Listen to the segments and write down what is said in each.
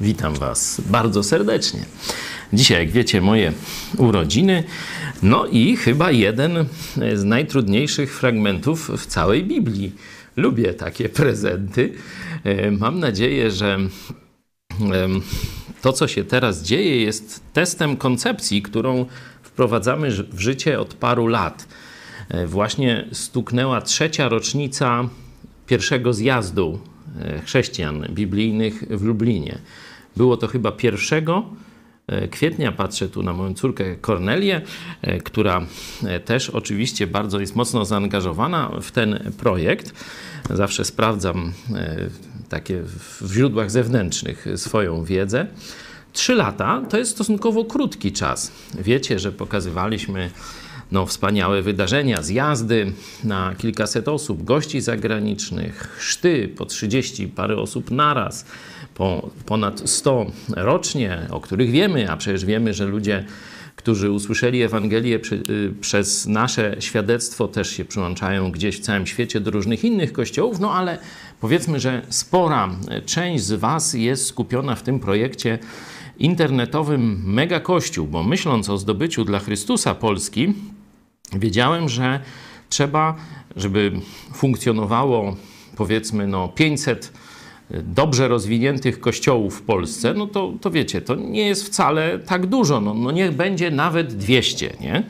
Witam Was bardzo serdecznie. Dzisiaj, jak wiecie, moje urodziny, no i chyba jeden z najtrudniejszych fragmentów w całej Biblii. Lubię takie prezenty. E, mam nadzieję, że to, co się teraz dzieje, jest testem koncepcji, którą wprowadzamy w życie od paru lat. E, właśnie stuknęła trzecia rocznica pierwszego zjazdu e, chrześcijan biblijnych w Lublinie. Było to chyba pierwszego e, kwietnia. Patrzę tu na moją córkę Kornelię, która też oczywiście bardzo jest mocno zaangażowana w ten projekt. Zawsze sprawdzam takie w źródłach zewnętrznych swoją wiedzę. Trzy lata to jest stosunkowo krótki czas. Wiecie, że pokazywaliśmy no, wspaniałe wydarzenia, zjazdy na kilkaset osób, gości zagranicznych, chrzty po 30 parę osób naraz, po ponad 100 rocznie, o których wiemy, a przecież wiemy, że ludzie, którzy usłyszeli Ewangelię przy, y, przez nasze świadectwo, też się przyłączają gdzieś w całym świecie do różnych innych kościołów, no ale powiedzmy, że spora część z Was jest skupiona w tym projekcie internetowym Mega Kościół, bo myśląc o zdobyciu dla Chrystusa Polski, wiedziałem, że trzeba, żeby funkcjonowało powiedzmy no 500 dobrze rozwiniętych kościołów w Polsce, no to, to wiecie, to nie jest wcale tak dużo. No, no niech będzie nawet 200, nie?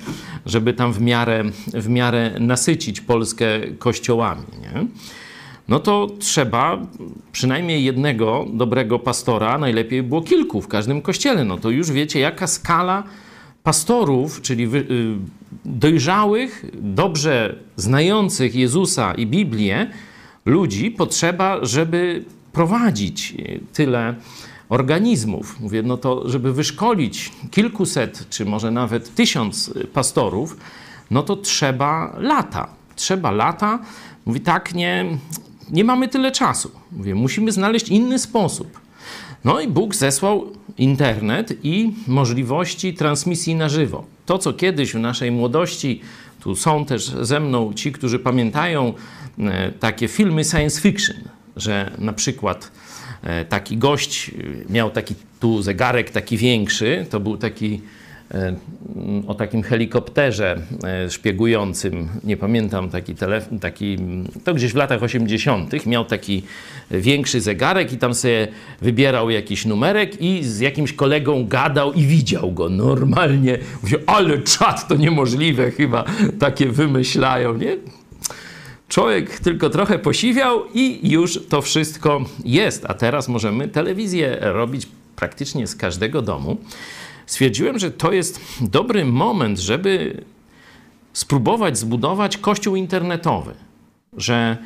żeby tam w miarę, w miarę nasycić Polskę kościołami. Nie? no to trzeba przynajmniej jednego dobrego pastora, najlepiej było kilku w każdym kościele. No to już wiecie, jaka skala pastorów, czyli y, dojrzałych, dobrze znających Jezusa i Biblię ludzi potrzeba, żeby prowadzić tyle organizmów. Mówię, no to żeby wyszkolić kilkuset, czy może nawet tysiąc pastorów, no to trzeba lata. Trzeba lata. Mówi, tak nie, nie mamy tyle czasu. Mówię, musimy znaleźć inny sposób. No i Bóg zesłał internet i możliwości transmisji na żywo. To, co kiedyś w naszej młodości, tu są też ze mną ci, którzy pamiętają e, takie filmy science fiction, że na przykład e, taki gość miał taki tu zegarek taki większy, to był taki E, o takim helikopterze e, szpiegującym, nie pamiętam, taki telefon, taki, to gdzieś w latach 80., miał taki większy zegarek i tam sobie wybierał jakiś numerek i z jakimś kolegą gadał i widział go normalnie. Mówię, ale czat to niemożliwe chyba, takie wymyślają, nie? Człowiek tylko trochę posiwiał i już to wszystko jest. A teraz możemy telewizję robić praktycznie z każdego domu stwierdziłem, że to jest dobry moment, żeby spróbować zbudować kościół internetowy. Że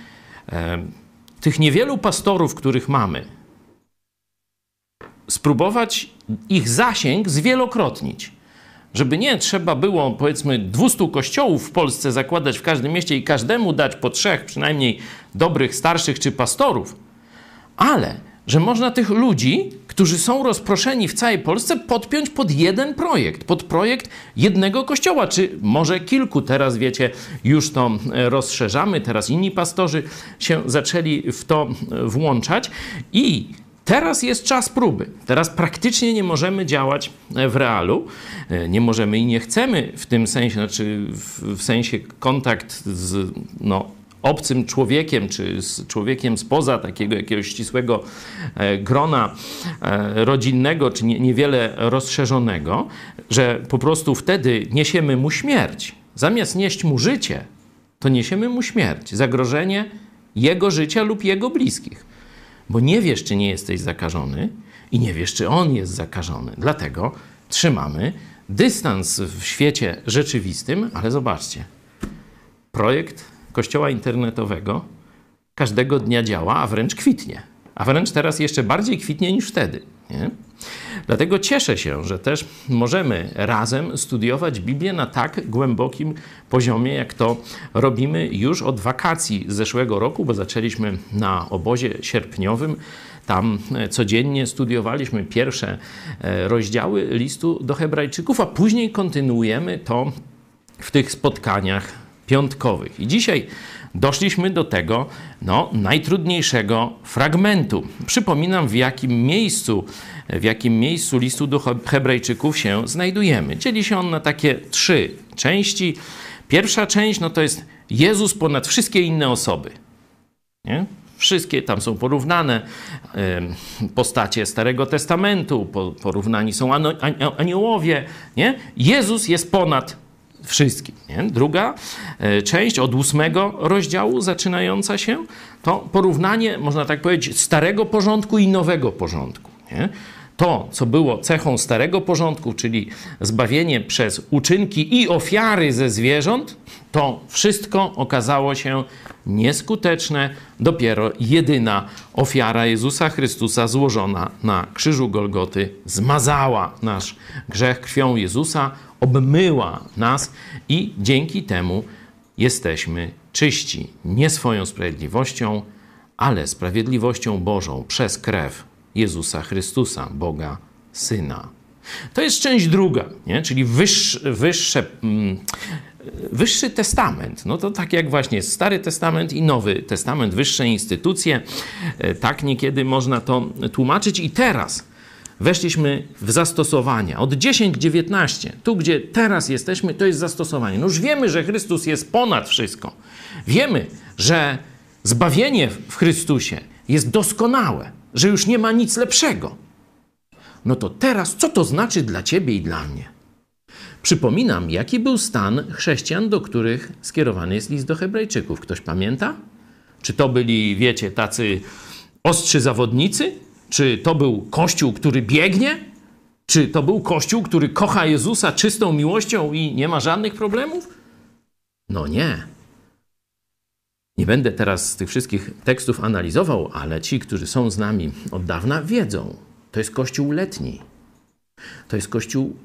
e, tych niewielu pastorów, których mamy, spróbować ich zasięg zwielokrotnić. Żeby nie trzeba było, powiedzmy, 200 kościołów w Polsce zakładać w każdym mieście i każdemu dać po trzech, przynajmniej dobrych, starszych czy pastorów, ale że można tych ludzi, którzy są rozproszeni w całej Polsce, podpiąć pod jeden projekt, pod projekt jednego kościoła, czy może kilku. Teraz wiecie, już to e, rozszerzamy, teraz inni pastorzy się zaczęli w to e, włączać. I Teraz jest czas próby. Teraz praktycznie nie możemy działać e, w realu. Nie możemy i nie chcemy w tym sensie, znaczy w, sensie kontakt z no, obcym człowiekiem, czy z człowiekiem spoza takiego jakiegoś ścisłego e, grona e, rodzinnego, czy niewiele rozszerzonego, że po prostu wtedy niesiemy mu śmierć. Zamiast nieść mu życie, to niesiemy mu śmierć, zagrożenie jego życia lub jego bliskich. Bo nie wiesz, czy nie jesteś zakażony i nie wiesz, czy on jest zakażony. Dlatego trzymamy dystans w świecie rzeczywistym, ale zobaczcie, projekt kościoła internetowego każdego dnia działa, a wręcz kwitnie. A wręcz teraz jeszcze bardziej kwitnie niż wtedy. Nie? Dlatego cieszę się, że też możemy razem studiować Biblię na tak głębokim poziomie, jak to robimy już od wakacji zeszłego roku, bo zaczęliśmy na obozie sierpniowym. Tam e, codziennie studiowaliśmy pierwsze e, rozdziały listu do Hebrajczyków, a później kontynuujemy to w tych spotkaniach piątkowych. I dzisiaj doszliśmy do tego no, najtrudniejszego fragmentu. Przypominam, w jakim miejscu, w jakim miejscu listu do Hebrajczyków się znajdujemy. Dzieli się on na takie trzy części. Pierwsza część no, to jest Jezus ponad wszystkie inne osoby. Nie? Wszystkie tam są porównane postacie Starego Testamentu, porównani są aniołowie. Nie? Jezus jest ponad wszystkim. Nie? Druga e, część od ósmego rozdziału zaczynająca się to porównanie, można tak powiedzieć, starego porządku i nowego porządku. Nie? To, co było cechą starego porządku, czyli zbawienie przez uczynki i ofiary ze zwierząt, to wszystko okazało się nieskuteczne. Dopiero jedyna ofiara Jezusa Chrystusa złożona na krzyżu Golgoty zmazała nasz grzech krwią Jezusa, obmyła nas i dzięki temu jesteśmy czyści. Nie swoją sprawiedliwością, ale sprawiedliwością Bożą przez krew Jezusa Chrystusa, Boga Syna. To jest część druga, nie? czyli wyższe, wyższe mm, Wyższy Testament, no to tak jak właśnie Stary Testament i Nowy Testament, wyższe instytucje, e, tak niekiedy można to tłumaczyć. I teraz weszliśmy w zastosowania. Od 10-19, tu gdzie teraz jesteśmy, to jest zastosowanie. No już wiemy, że Chrystus jest ponad wszystko. Wiemy, że zbawienie w Chrystusie jest doskonałe, że już nie ma nic lepszego. No to teraz, co to znaczy dla ciebie i dla mnie? Przypominam, jaki był stan chrześcijan, do których skierowany jest list do Hebrajczyków. Ktoś pamięta? Czy to byli, wiecie, tacy ostrzy zawodnicy? Czy to był kościół, który biegnie? Czy to był kościół, który kocha Jezusa czystą miłością i nie ma żadnych problemów? No nie. Nie będę teraz tych wszystkich tekstów analizował, ale ci, którzy są z nami od dawna, wiedzą. To jest kościół letni. To jest kościół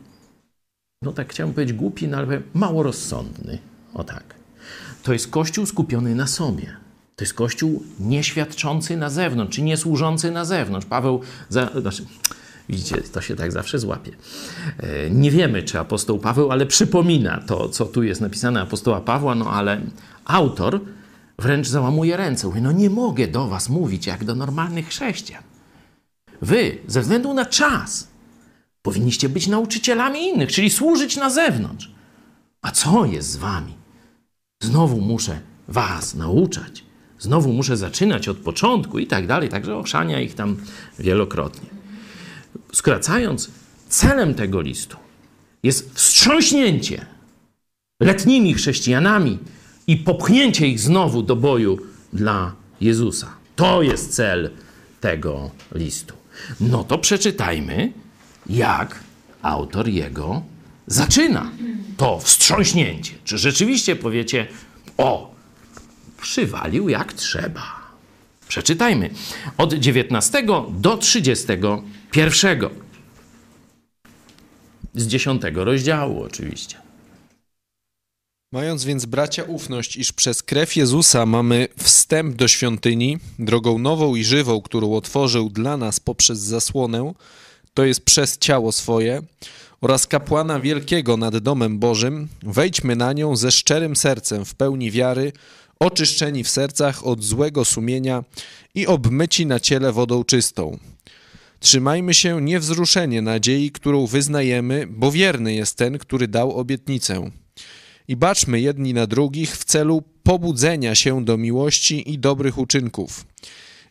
no tak chciałem powiedzieć głupi, no ale mało rozsądny. O tak. To jest Kościół skupiony na sobie. To jest Kościół nieświadczący na zewnątrz, czy nie służący na zewnątrz. Paweł, za, znaczy, widzicie, to się tak zawsze złapie. E, nie wiemy, czy apostoł Paweł, ale przypomina to, co tu jest napisane apostoła Pawła, no ale autor wręcz załamuje ręce. Mówi, no nie mogę do was mówić jak do normalnych chrześcijan. Wy, ze względu na czas, Powinniście być nauczycielami innych, czyli służyć na zewnątrz. A co jest z wami? Znowu muszę was nauczać. Znowu muszę zaczynać od początku i tak dalej. Także ochrzania ich tam wielokrotnie. Skracając, celem tego listu jest wstrząśnięcie letnimi chrześcijanami i popchnięcie ich znowu do boju dla Jezusa. To jest cel tego listu. No to przeczytajmy jak autor jego zaczyna to wstrząśnięcie. Czy rzeczywiście powiecie, o, przywalił jak trzeba. Przeczytajmy od 19 do 31. Z 10 rozdziału oczywiście. Mając więc bracia ufność, iż przez krew Jezusa mamy wstęp do świątyni, drogą nową i żywą, którą otworzył dla nas poprzez zasłonę, to jest przez ciało swoje, oraz kapłana wielkiego nad domem Bożym, wejdźmy na nią ze szczerym sercem, w pełni wiary, oczyszczeni w sercach od złego sumienia i obmyci na ciele wodą czystą. Trzymajmy się niewzruszenie nadziei, którą wyznajemy, bo wierny jest ten, który dał obietnicę. I baczmy jedni na drugich w celu pobudzenia się do miłości i dobrych uczynków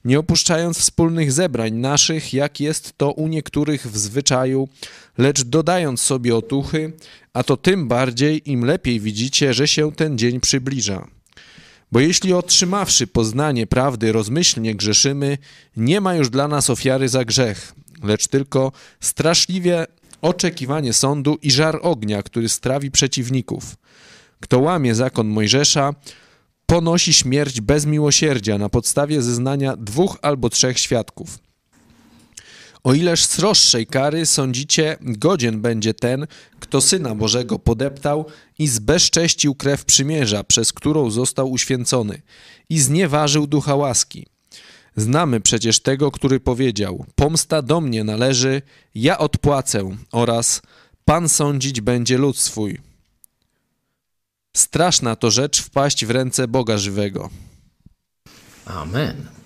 nie opuszczając wspólnych zebrań naszych, jak jest to u niektórych w zwyczaju, lecz dodając sobie otuchy, a to tym bardziej, im lepiej widzicie, że się ten dzień przybliża. Bo jeśli otrzymawszy poznanie prawdy rozmyślnie grzeszymy, nie ma już dla nas ofiary za grzech, lecz tylko straszliwie oczekiwanie sądu i żar ognia, który strawi przeciwników. Kto łamie zakon Mojżesza, ponosi śmierć bez miłosierdzia na podstawie zeznania dwóch albo trzech świadków. O ileż sroższej kary sądzicie, godzien będzie ten, kto Syna Bożego podeptał i zbezcześcił krew przymierza, przez którą został uświęcony i znieważył ducha łaski. Znamy przecież tego, który powiedział, pomsta do mnie należy, ja odpłacę oraz Pan sądzić będzie lud swój. Straszna to rzecz wpaść w ręce Boga żywego. Amen.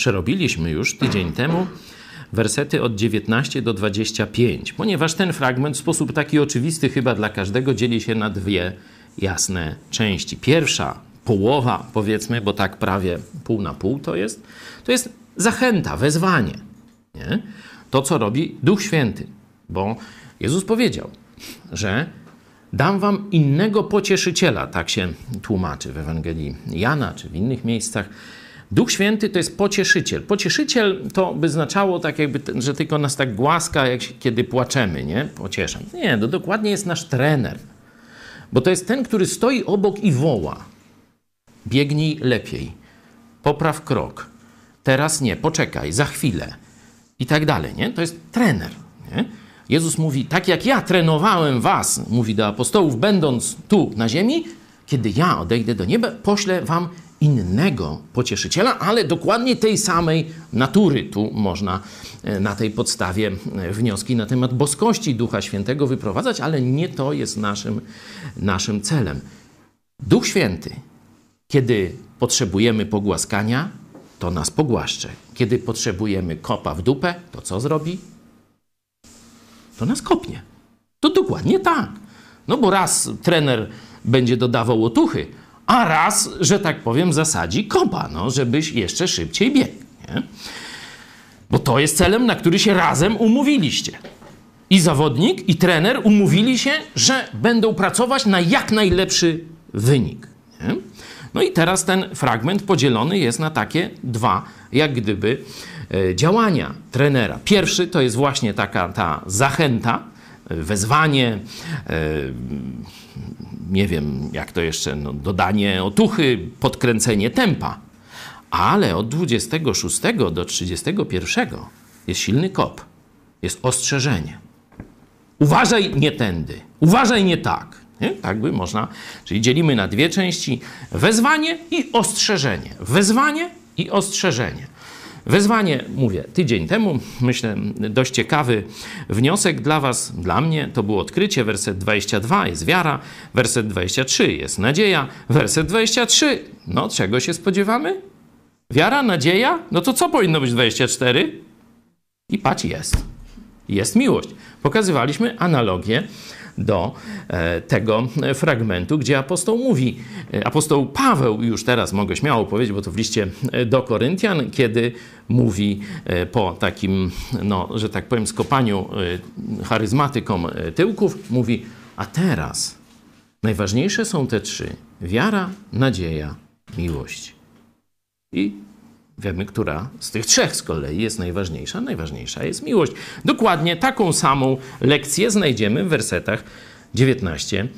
Przerobiliśmy już tydzień temu wersety od 19 do 25, ponieważ ten fragment w sposób taki oczywisty chyba dla każdego dzieli się na dwie jasne części. Pierwsza połowa, powiedzmy, bo tak prawie pół na pół to jest, to jest zachęta, wezwanie. Nie? To, co robi Duch Święty, bo Jezus powiedział, że dam wam innego pocieszyciela, tak się tłumaczy w Ewangelii Jana czy w innych miejscach. Duch Święty to jest pocieszyciel. Pocieszyciel to by znaczało tak jakby, że tylko nas tak głaska, jak kiedy płaczemy, nie? Pocieszam. Nie, to dokładnie jest nasz trener. Bo to jest ten, który stoi obok i woła. Biegnij lepiej. Popraw krok. Teraz nie, poczekaj, za chwilę. I tak dalej, nie? To jest trener, nie? Jezus mówi, tak jak ja trenowałem was, mówi do apostołów, będąc tu na ziemi, kiedy ja odejdę do nieba, poślę wam innego pocieszyciela, ale dokładnie tej samej natury. Tu można e, na tej podstawie e, wnioski na temat boskości Ducha Świętego wyprowadzać, ale nie to jest naszym, naszym celem. Duch Święty, kiedy potrzebujemy pogłaskania, to nas pogłaszcze. Kiedy potrzebujemy kopa w dupę, to co zrobi? To nas kopnie. To dokładnie tak. No bo raz trener będzie dodawał otuchy, a raz, że tak powiem, zasadzi kopa, no, żebyś jeszcze szybciej biegł. Nie? Bo to jest celem, na który się razem umówiliście. I zawodnik, i trener umówili się, że będą pracować na jak najlepszy wynik. Nie? No i teraz ten fragment podzielony jest na takie dwa, jak gdyby, e, działania trenera. Pierwszy to jest właśnie taka ta zachęta, wezwanie, e, nie wiem jak to jeszcze, no, dodanie otuchy, podkręcenie tempa. Ale od 26 do 31 jest silny kop, jest ostrzeżenie. Uważaj nie tędy, uważaj nie tak. Nie? Tak by można, czyli dzielimy na dwie części: wezwanie i ostrzeżenie. Wezwanie i ostrzeżenie. Wezwanie, mówię, tydzień temu, myślę, dość ciekawy wniosek dla Was, dla mnie, to było odkrycie. Werset 22 jest wiara, werset 23 jest nadzieja, werset 23, no czego się spodziewamy? Wiara, nadzieja, no to co powinno być 24? I patrz, jest. Jest miłość. Pokazywaliśmy analogię do e, tego fragmentu, gdzie apostoł mówi, e, apostoł Paweł, już teraz mogę śmiało powiedzieć, bo to w liście e, do Koryntian, kiedy mówi po takim, no, że tak powiem, skopaniu charyzmatykom tyłków, mówi, a teraz najważniejsze są te trzy: wiara, nadzieja, miłość. I Wiemy, która z tych trzech z kolei jest najważniejsza. Najważniejsza jest miłość. Dokładnie taką samą lekcję znajdziemy w wersetach 19-25.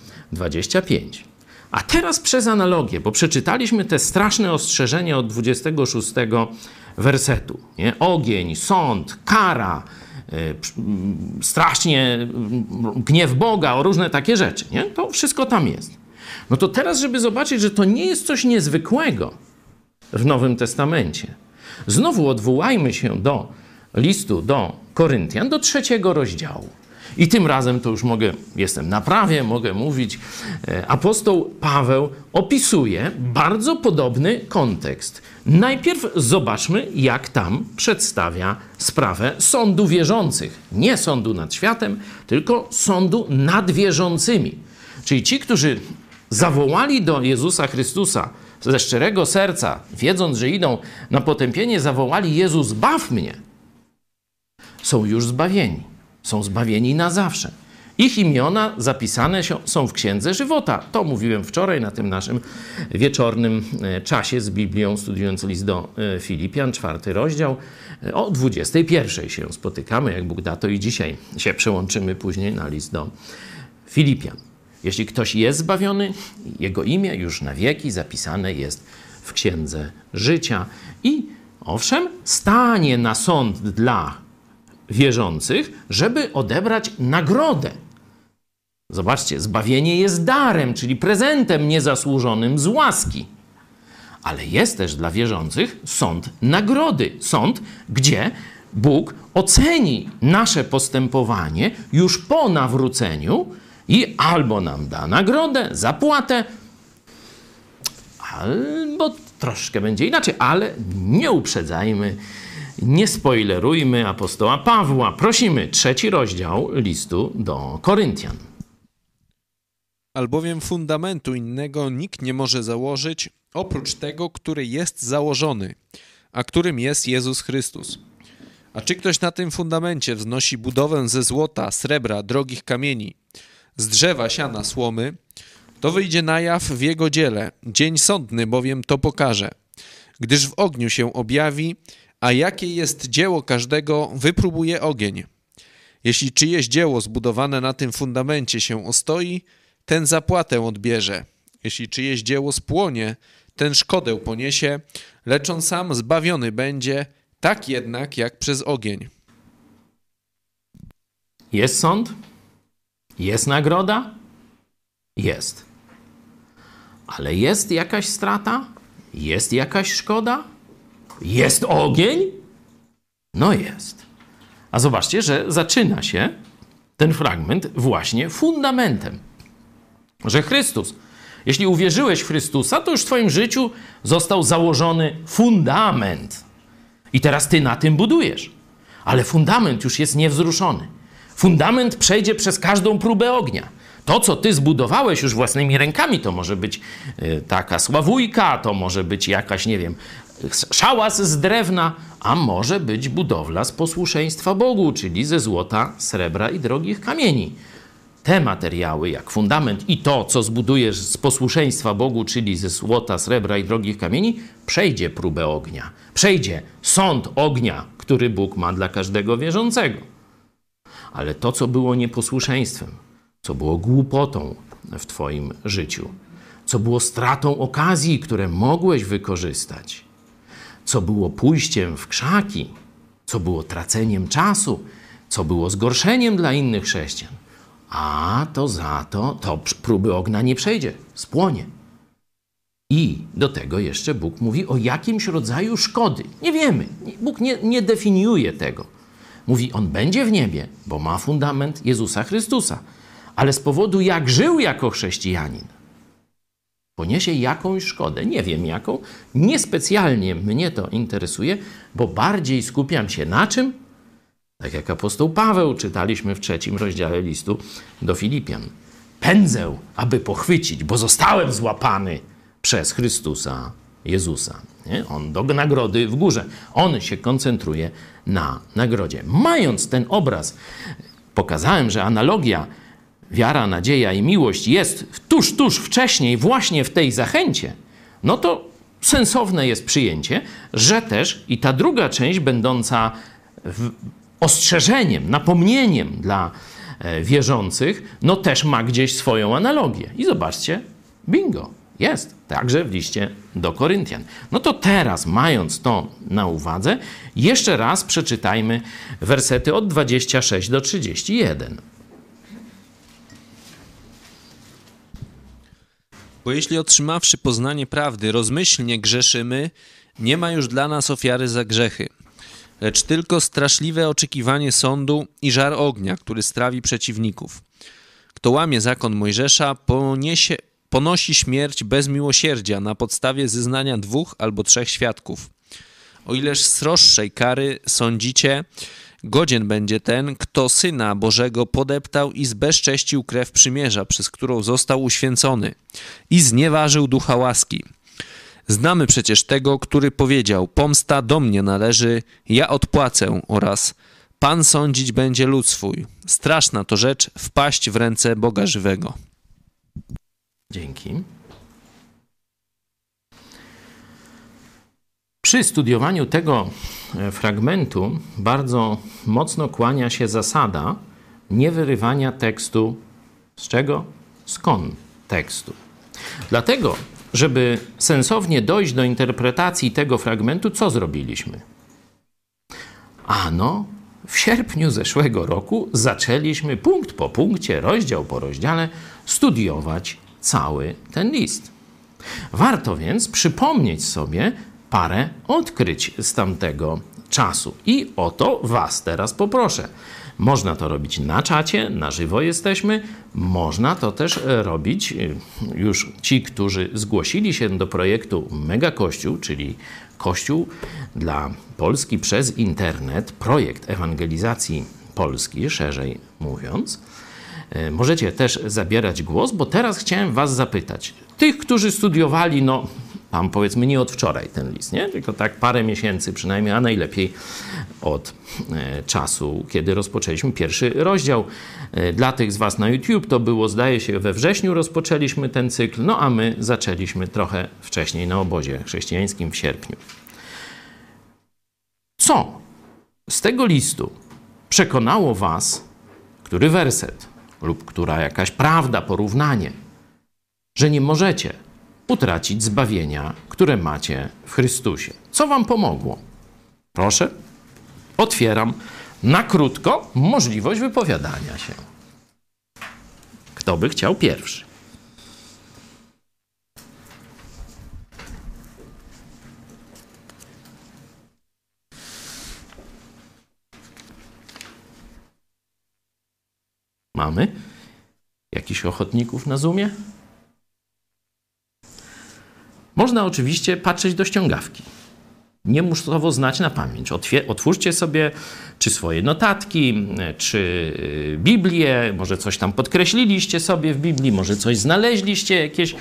A teraz przez analogię, bo przeczytaliśmy te straszne ostrzeżenia od 26 wersetu. Nie? Ogień, sąd, kara, yy, strasznie gniew Boga, o różne takie rzeczy. Nie? To wszystko tam jest. No to teraz, żeby zobaczyć, że to nie jest coś niezwykłego, w Nowym Testamencie. Znowu odwołajmy się do listu do Koryntian, do trzeciego rozdziału. I tym razem to już mogę, jestem na prawie, mogę mówić. E, apostoł Paweł opisuje bardzo podobny kontekst. Najpierw zobaczmy, jak tam przedstawia sprawę sądu wierzących. Nie sądu nad światem, tylko sądu nad wierzącymi. Czyli ci, którzy zawołali do Jezusa Chrystusa ze szczerego serca, wiedząc, że idą na potępienie, zawołali: Jezus, baw mnie, są już zbawieni. Są zbawieni na zawsze. Ich imiona zapisane są w Księdze Żywota. To mówiłem wczoraj na tym naszym wieczornym e, czasie z Biblią, studiując list do e, Filipian, czwarty rozdział. E, o 21 się spotykamy, jak Bóg da, to i dzisiaj się przełączymy później na list do Filipian. Jeśli ktoś jest zbawiony, jego imię już na wieki zapisane jest w księdze życia i owszem, stanie na sąd dla wierzących, żeby odebrać nagrodę. Zobaczcie, zbawienie jest darem, czyli prezentem niezasłużonym z łaski. Ale jest też dla wierzących sąd nagrody. Sąd, gdzie Bóg oceni nasze postępowanie już po nawróceniu I albo nam da nagrodę, zapłatę, albo troszkę będzie inaczej, ale nie uprzedzajmy, nie spoilerujmy apostoła Pawła. Prosimy, trzeci rozdział listu do Koryntian. Albowiem fundamentu innego nikt nie może założyć, oprócz tego, który jest założony, a którym jest Jezus Chrystus. A czy ktoś na tym fundamencie wznosi budowę ze złota, srebra, drogich kamieni, z drzewa, siana, słomy, to wyjdzie na jaw w jego dziele. Dzień sądny bowiem to pokaże, gdyż w ogniu się objawi, a jakie jest dzieło każdego, wypróbuje ogień. Jeśli czyjeś dzieło zbudowane na tym fundamencie się ostoi, ten zapłatę odbierze. Jeśli czyjeś dzieło spłonie, ten szkodę poniesie, lecz on sam zbawiony będzie, tak jednak jak przez ogień. Jest sąd? Jest nagroda? Jest. Ale jest jakaś strata? Jest jakaś szkoda? Jest ogień? No jest. A zobaczcie, że zaczyna się ten fragment właśnie fundamentem. Że Chrystus, jeśli uwierzyłeś w Chrystusa, to już w Twoim życiu został założony fundament. I teraz Ty na tym budujesz. Ale fundament już jest niewzruszony. Fundament przejdzie przez każdą próbę ognia. To, co ty zbudowałeś już własnymi rękami, to może być y, taka sławujka, to może być jakaś, nie wiem, szałas z drewna, a może być budowla z posłuszeństwa Bogu, czyli ze złota, srebra i drogich kamieni. Te materiały, jak fundament i to, co zbudujesz z posłuszeństwa Bogu, czyli ze złota, srebra i drogich kamieni, przejdzie próbę ognia. Przejdzie sąd ognia, który Bóg ma dla każdego wierzącego. Ale to, co było nieposłuszeństwem, co było głupotą w Twoim życiu, co było stratą okazji, które mogłeś wykorzystać, co było pójściem w krzaki, co było traceniem czasu, co było zgorszeniem dla innych chrześcijan. A to za to, to próby ognia nie przejdzie, spłonie. I do tego jeszcze Bóg mówi o jakimś rodzaju szkody. Nie wiemy, Bóg nie, nie definiuje tego. Mówi, on będzie w niebie, bo ma fundament Jezusa Chrystusa ale z powodu jak żył jako chrześcijanin, poniesie jakąś szkodę. Nie wiem jaką, niespecjalnie mnie to interesuje, bo bardziej skupiam się na czym? Tak jak apostoł Paweł czytaliśmy w trzecim rozdziale listu do Filipian. Pędzę, aby pochwycić, bo zostałem złapany przez Chrystusa Jezusa. Nie? On do nagrody w górze. On się koncentruje na nagrodzie. Mając ten obraz, pokazałem, że analogia wiara, nadzieja i miłość jest tuż, tuż wcześniej, właśnie w tej zachęcie, no to sensowne jest przyjęcie, że też i ta druga część, będąca ostrzeżeniem, napomnieniem dla e, wierzących, no też ma gdzieś swoją analogię. I zobaczcie, bingo, jest, także w liście do Koryntian. No to teraz, mając to na uwadze, jeszcze raz przeczytajmy wersety od 26 do 31. Bo jeśli otrzymawszy poznanie prawdy, rozmyślnie grzeszymy, nie ma już dla nas ofiary za grzechy, lecz tylko straszliwe oczekiwanie sądu i żar ognia, który strawi przeciwników. Kto łamie zakon Mojżesza, poniesie, ponosi śmierć bez miłosierdzia na podstawie zeznania dwóch albo trzech świadków. O ileż sroższej kary sądzicie, Godzien będzie ten, kto Syna Bożego podeptał i zbezcześcił krew przymierza, przez którą został uświęcony i znieważył ducha łaski. Znamy przecież tego, który powiedział: Pomsta do mnie należy, ja odpłacę oraz Pan sądzić będzie lud swój. Straszna to rzecz wpaść w ręce Boga żywego. Dzięki. Przy studiowaniu tego e, fragmentu bardzo mocno kłania się zasada niewyrywania tekstu z czego? Z kontekstu. Dlatego, żeby sensownie dojść do interpretacji tego fragmentu, co zrobiliśmy? Ano, w sierpniu zeszłego roku zaczęliśmy punkt po punkcie, rozdział po rozdziale studiować cały ten list. Warto więc przypomnieć sobie, parę odkryć z tamtego czasu. I o to Was teraz poproszę. Można to robić na czacie, na żywo jesteśmy. Można to też robić y, już ci, którzy zgłosili się do projektu Mega Kościół, czyli Kościół dla Polski przez internet, projekt ewangelizacji Polski, szerzej mówiąc. Y, możecie też zabierać głos, bo teraz chciałem Was zapytać. Tych, którzy studiowali, no tam powiedzmy nie od wczoraj ten list, nie? tylko tak parę miesięcy przynajmniej, a najlepiej od e, czasu, kiedy rozpoczęliśmy pierwszy rozdział. E, dla tych z Was na YouTube to było, zdaje się, we wrześniu rozpoczęliśmy ten cykl, no a my zaczęliśmy trochę wcześniej na obozie chrześcijańskim w sierpniu. Co z tego listu przekonało Was, który werset lub która jakaś prawda, porównanie, że nie możecie utracić zbawienia, które macie w Chrystusie. Co Wam pomogło? Proszę, otwieram na krótko możliwość wypowiadania się. Kto by chciał pierwszy? Mamy? Jakichś ochotników na Zoomie? Można oczywiście patrzeć do ściągawki. Nie muszą znać na pamięć. otwórzcie sobie czy swoje notatki, czy y, Biblię, może coś tam podkreśliliście sobie w Biblii, może coś znaleźliście, jakieś,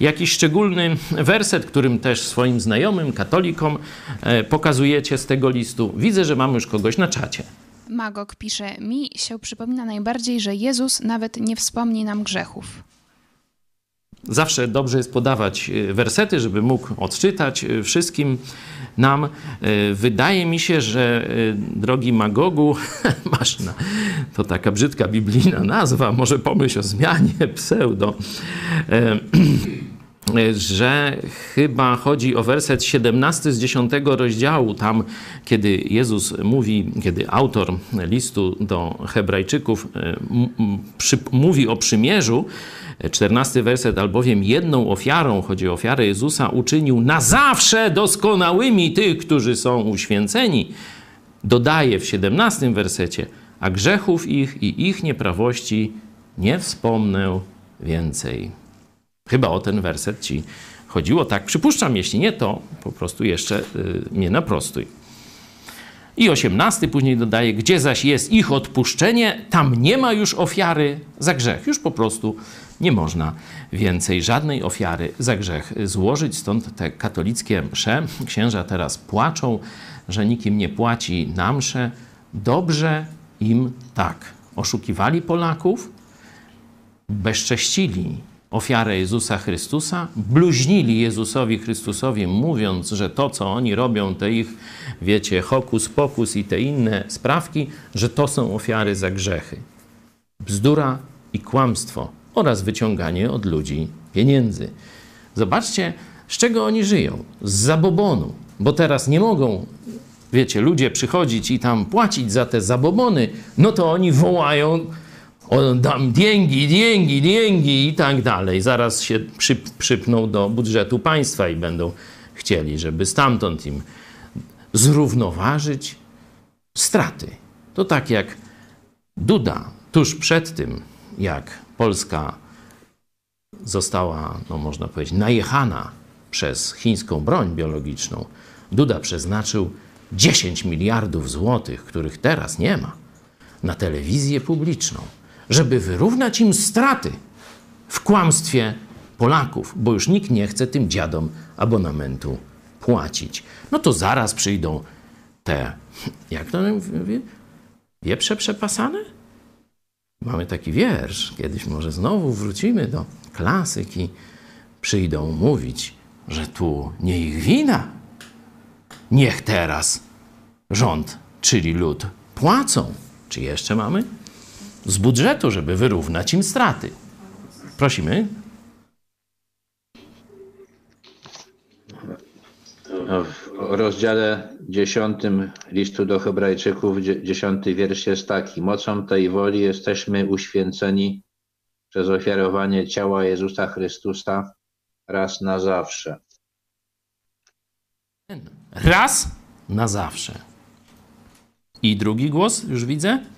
jakiś szczególny werset, którym też swoim znajomym, katolikom e, pokazujecie z tego listu. Widzę, że mamy już kogoś na czacie. Magok pisze, mi się przypomina najbardziej, że Jezus nawet nie wspomni nam grzechów. Zawsze dobrze jest podawać e, wersety, żeby mógł odczytać e, wszystkim nam. E, wydaje mi się, że drogi Magogu, masz na, to taka brzydka biblijna nazwa, może pomyśl o zmianie pseudo, że chyba chodzi o werset 17 z 10 rozdziału, tam kiedy Jezus mówi, kiedy autor listu do Hebrajczyków mówi o przymierzu, 14 werset, albowiem jedną ofiarą, chodzi o ofiarę Jezusa, uczynił na zawsze doskonałymi tych, którzy są uświęceni. Dodaje w 17 wersecie, a grzechów ich i ich nieprawości nie wspomnę więcej. Chyba o ten werset ci chodziło, tak przypuszczam, jeśli nie, to po prostu jeszcze y, mnie naprostuj. I osiemnasty później dodaje, gdzie zaś jest ich odpuszczenie, tam nie ma już ofiary za grzech. Już po prostu nie można więcej żadnej ofiary za grzech złożyć. Stąd te katolickie msze, księża teraz płaczą, że nikim nie płaci na msze. Dobrze im tak. Oszukiwali Polaków, bezcześcili ofiarę Jezusa Chrystusa, bluźnili Jezusowi Chrystusowi, mówiąc, że to, co oni robią, te ich, wiecie, hokus pokus i te inne sprawki, że to są ofiary za grzechy. Bzdura i kłamstwo oraz wyciąganie od ludzi pieniędzy. Zobaczcie, z czego oni żyją. Z zabobonu, bo teraz nie mogą, wiecie, ludzie przychodzić i tam płacić za te zabobony, no to oni wołają, o, dam dzięgi, dzięgi, dzięgi i tak dalej. Zaraz się przy, przypną do budżetu państwa i będą chcieli, żeby stamtąd im zrównoważyć straty. To tak jak Duda tuż przed tym, jak Polska została, no można powiedzieć, najechana przez chińską broń biologiczną, Duda przeznaczył 10 miliardów złotych, których teraz nie ma, na telewizję publiczną, żeby wyrównać im straty w kłamstwie Polaków, bo już nikt nie chce tym dziadom abonamentu płacić. No to zaraz przyjdą te, jak to mówię, wieprze przepasane? Mamy taki wiersz, kiedyś może znowu wrócimy do klasyki, przyjdą mówić, że tu nie ich wina. Niech teraz rząd, czyli lud, płacą. Czy jeszcze mamy? Z budżetu, żeby wyrównać im straty. Prosimy. W rozdziale dziesiątym listu do Hebrajczyków, dziesiąty wiersz jest taki. Mocą tej woli jesteśmy uświęceni przez ofiarowanie ciała Jezusa Chrystusa raz na zawsze. Raz na zawsze. I drugi głos, już widzę.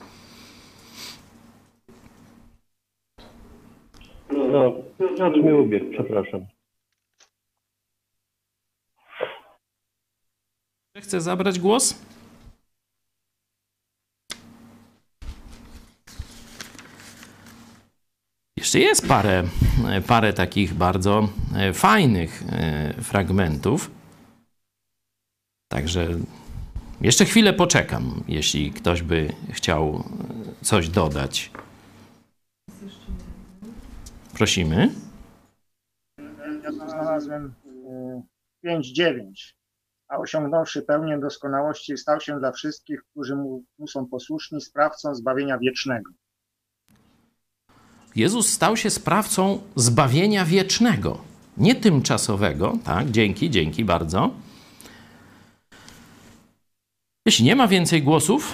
No, Piotr mi ubiegł, przepraszam. Chce zabrać głos? Jeszcze jest parę, parę takich bardzo e, fajnych e, fragmentów. Także jeszcze chwilę poczekam, jeśli ktoś by chciał e, coś dodać. Prosimy. Ja znalazłem y, 5-9. A osiągnąwszy pełnię doskonałości, stał się dla wszystkich, którzy mu, mu są posłuszni, sprawcą zbawienia wiecznego. Jezus stał się sprawcą zbawienia wiecznego, nie tymczasowego. Tak, dzięki, dzięki bardzo. Jeśli nie ma więcej głosów,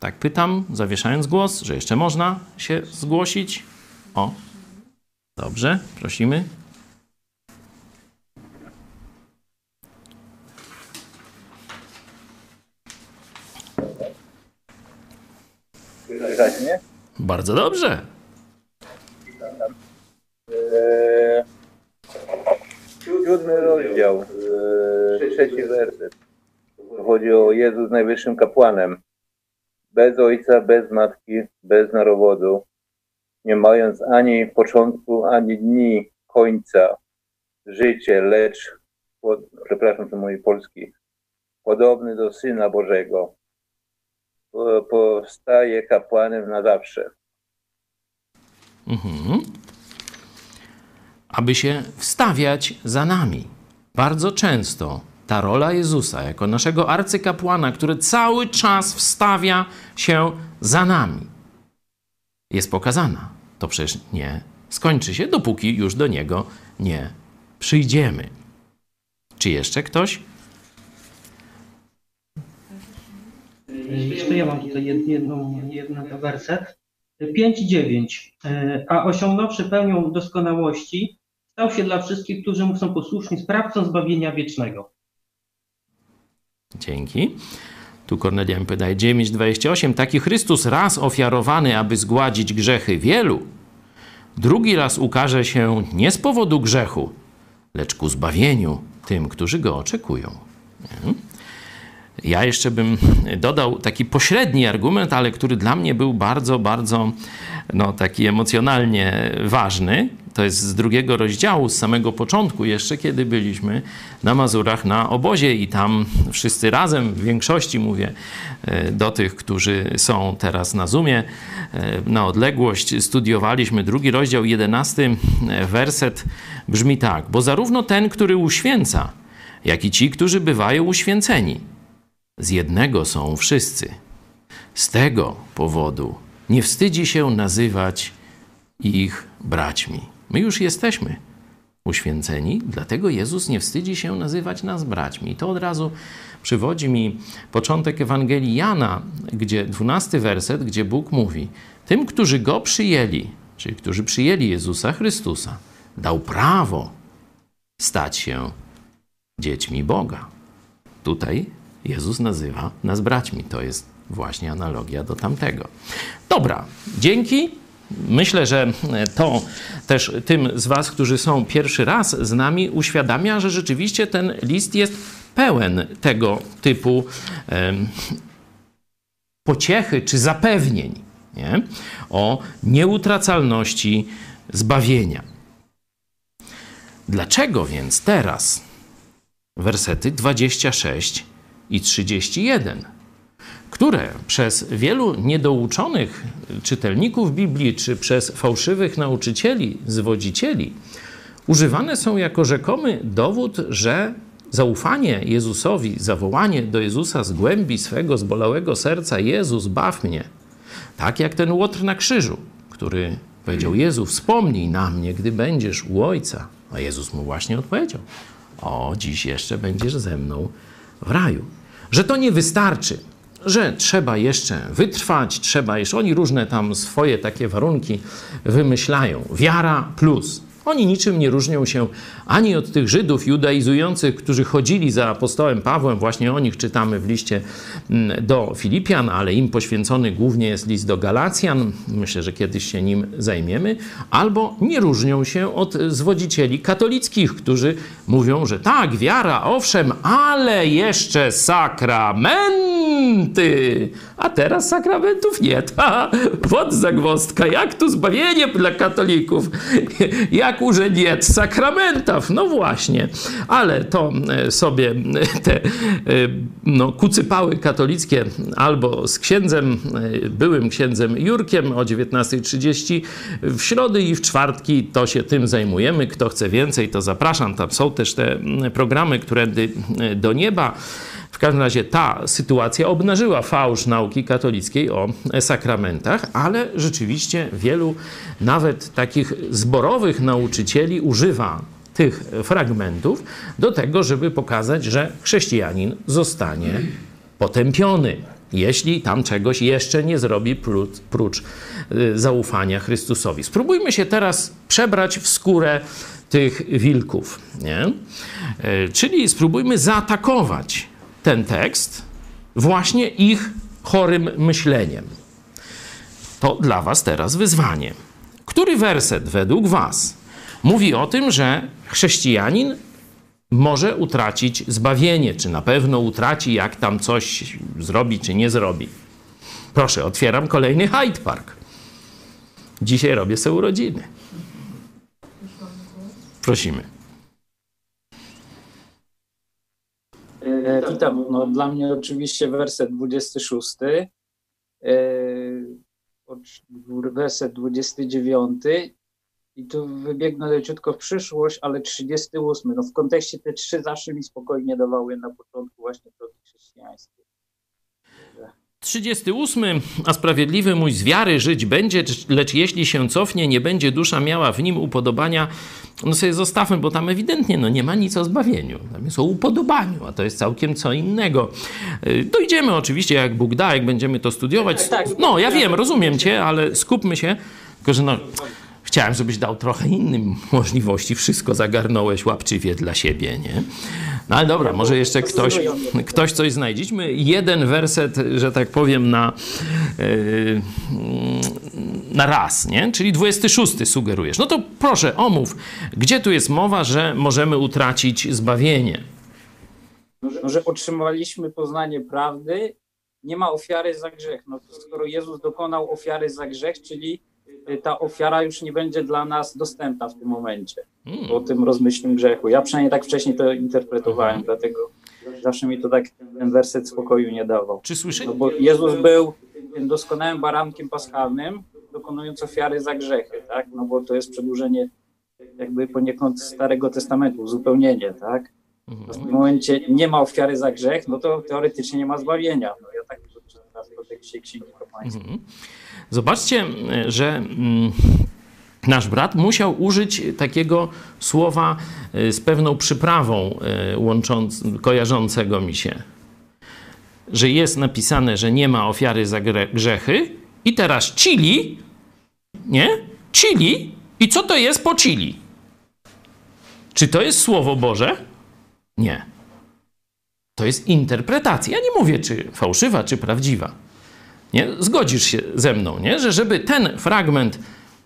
tak pytam, zawieszając głos, że jeszcze można się zgłosić. O, dobrze, prosimy. Słychać mnie? Bardzo dobrze. Siódmy rozdział, eee, trzeci werset. Chodzi o Jezus najwyższym kapłanem. Bez ojca, bez matki, bez narodowodu, nie mając ani początku, ani dni końca, życie, lecz, pod, przepraszam, to mój polski, podobny do Syna Bożego, po- postaje kapłanem na zawsze. Mhm. Aby się wstawiać za nami. Bardzo często ta rola Jezusa jako naszego arcykapłana, który cały czas wstawia się za nami, jest pokazana. To przecież nie skończy się, dopóki już do niego nie przyjdziemy. Czy jeszcze ktoś? Jeszcze ja mam tutaj jed- jedną, jeden werset. 5-9. E, A osiągnąwszy pełnią doskonałości, stał się dla wszystkich, którzy mu są posłuszni, sprawcą zbawienia wiecznego. Dzięki. Tu Kornelia mi podaje 9,28. Taki Chrystus raz ofiarowany, aby zgładzić grzechy wielu, drugi raz ukaże się nie z powodu grzechu, lecz ku zbawieniu tym, którzy go oczekują. Nie? Ja jeszcze bym dodał taki pośredni argument, ale który dla mnie był bardzo, bardzo no, taki emocjonalnie ważny. To jest z drugiego rozdziału, z samego początku, jeszcze kiedy byliśmy na Mazurach na obozie i tam wszyscy razem, w większości mówię e, do tych, którzy są teraz na Zoomie, e, na odległość studiowaliśmy drugi rozdział, jedenasty werset brzmi tak. Bo zarówno ten, który uświęca, jak i ci, którzy bywają uświęceni, z jednego są wszyscy. Z tego powodu nie wstydzi się nazywać ich braćmi. My już jesteśmy uświęceni, dlatego Jezus nie wstydzi się nazywać nas braćmi. I to od razu przywodzi mi początek Ewangelii Jana, gdzie dwunasty werset, gdzie Bóg mówi: Tym, którzy go przyjęli, czyli którzy przyjęli Jezusa Chrystusa, dał prawo stać się dziećmi Boga. Tutaj Jezus nazywa nas braćmi. To jest właśnie analogia do tamtego. Dobra, dzięki. Myślę, że to też tym z Was, którzy są pierwszy raz z nami, uświadamia, że rzeczywiście ten list jest pełen tego typu pociechy czy zapewnień nie? o nieutracalności zbawienia. Dlaczego więc teraz wersety 26 i 31, które przez wielu niedouczonych czytelników Biblii czy przez fałszywych nauczycieli, zwodzicieli używane są jako rzekomy dowód, że zaufanie Jezusowi, zawołanie do Jezusa z głębi swego zbolałego serca: Jezus, baw mnie. Tak jak ten łotr na krzyżu, który powiedział: Jezu, wspomnij na mnie, gdy będziesz u Ojca. A Jezus mu właśnie odpowiedział: O, dziś jeszcze będziesz ze mną w raju. Że to nie wystarczy, że trzeba jeszcze wytrwać, trzeba jeszcze. Oni różne tam swoje takie warunki wymyślają. Wiara plus Oni niczym nie różnią się ani od tych Żydów judaizujących, którzy chodzili za apostołem Pawłem, właśnie o nich czytamy w liście mm, do Filipian, ale im poświęcony głównie jest list do Galacjan. Myślę, że kiedyś się nim zajmiemy. Albo nie różnią się od zwodzicieli katolickich, którzy mówią, że tak, wiara, owszem, ale jeszcze sakramenty. A teraz sakramentów nie. Ta, wod zagwozdka. Jak tu zbawienie dla katolików? Jak urze nie sakramentów? No właśnie. Ale to e, sobie te e, no, kucypały katolickie albo z księdzem, e, byłym księdzem Jurkiem o 19.30 w środy i w czwartki to się tym zajmujemy. Kto chce więcej, to zapraszam. Tam są też te programy, które do nieba. Każdym razie ta sytuacja obnażyła fałsz nauki katolickiej o sakramentach, ale rzeczywiście wielu nawet takich zborowych nauczycieli używa tych fragmentów do tego, żeby pokazać, że chrześcijanin zostanie potępiony, jeśli tam czegoś jeszcze nie zrobi prócz, prócz zaufania Chrystusowi. Spróbujmy się teraz przebrać w skórę tych wilków, nie? Czyli spróbujmy zaatakować ten tekst właśnie ich chorym myśleniem. To dla Was teraz wyzwanie. Który werset według Was mówi o tym, że chrześcijanin może utracić zbawienie, czy na pewno utraci, jak tam coś zrobi, czy nie zrobi? Proszę, otwieram kolejny Hyde Park. Dzisiaj robię sobie urodziny. Prosimy. E, witam. No, dla mnie oczywiście werset 26, e, werset 29 i tu wybiegnę leciutko w przyszłość, ale 38. No w kontekście te trzy zawsze mi spokojnie dawały na początku właśnie drogi chrześcijańskiej. 38. A sprawiedliwy mój z wiary żyć będzie, lecz jeśli się cofnie, nie będzie dusza miała w nim upodobania. No sobie zostawmy, bo tam ewidentnie no, nie ma nic o zbawieniu. Tam jest o upodobaniu, a to jest całkiem co innego. Y, dojdziemy oczywiście, jak Bóg da, jak będziemy to studiować. Tak, tak. No, ja wiem, rozumiem cię, ale skupmy się. Tylko, że no, chciałem, żebyś dał trochę innym możliwości. Wszystko zagarnąłeś łapczywie dla siebie, nie? No ale dobra, może jeszcze ktoś, ktoś coś znajdziemy. Jeden werset, że tak powiem, na, yy, na raz, nie? Czyli 26 sugerujesz. No to proszę, omów, gdzie tu jest mowa, że możemy utracić zbawienie? No, że otrzymaliśmy poznanie prawdy, nie ma ofiary za grzech. No skoro Jezus dokonał ofiary za grzech, czyli ta ofiara już nie będzie dla nas dostępna w tym momencie, hmm. po tym rozmyślnym grzechu. Ja przynajmniej tak wcześniej to interpretowałem, hmm. dlatego zawsze mi to tak ten werset spokoju nie dawał. Czy słyszy? No bo Jezus był tym doskonałym barankiem paschalnym, dokonując ofiary za grzechy, tak? No bo to jest przedłużenie jakby poniekąd Starego Testamentu, uzupełnienie, tak? Hmm. W tym momencie nie ma ofiary za grzech, no to teoretycznie nie ma zbawienia. No ja tak Księgi. Hmm. Zobaczcie, że mm, nasz brat musiał użyć takiego słowa y, z pewną przyprawą y, łącząc, kojarzącego mi się. Że jest napisane, że nie ma ofiary za grzechy i teraz chili, nie? Chili i co to jest po chili? Czy to jest Słowo Boże? Nie. To jest interpretacja. Ja nie mówię, czy fałszywa, czy prawdziwa. Nie? Zgodzisz się ze mną, nie? że żeby ten fragment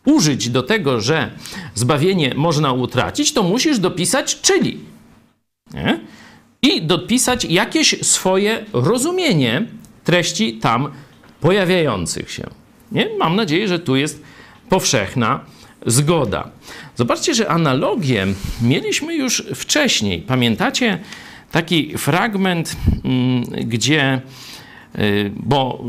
użyć do tego, że zbawienie można utracić, to musisz dopisać czyli. Nie? I dopisać jakieś swoje rozumienie treści tam pojawiających się. Nie? Mam nadzieję, że tu jest powszechna zgoda. Zobaczcie, że analogię mieliśmy już wcześniej. Pamiętacie taki fragment, mm, gdzie bo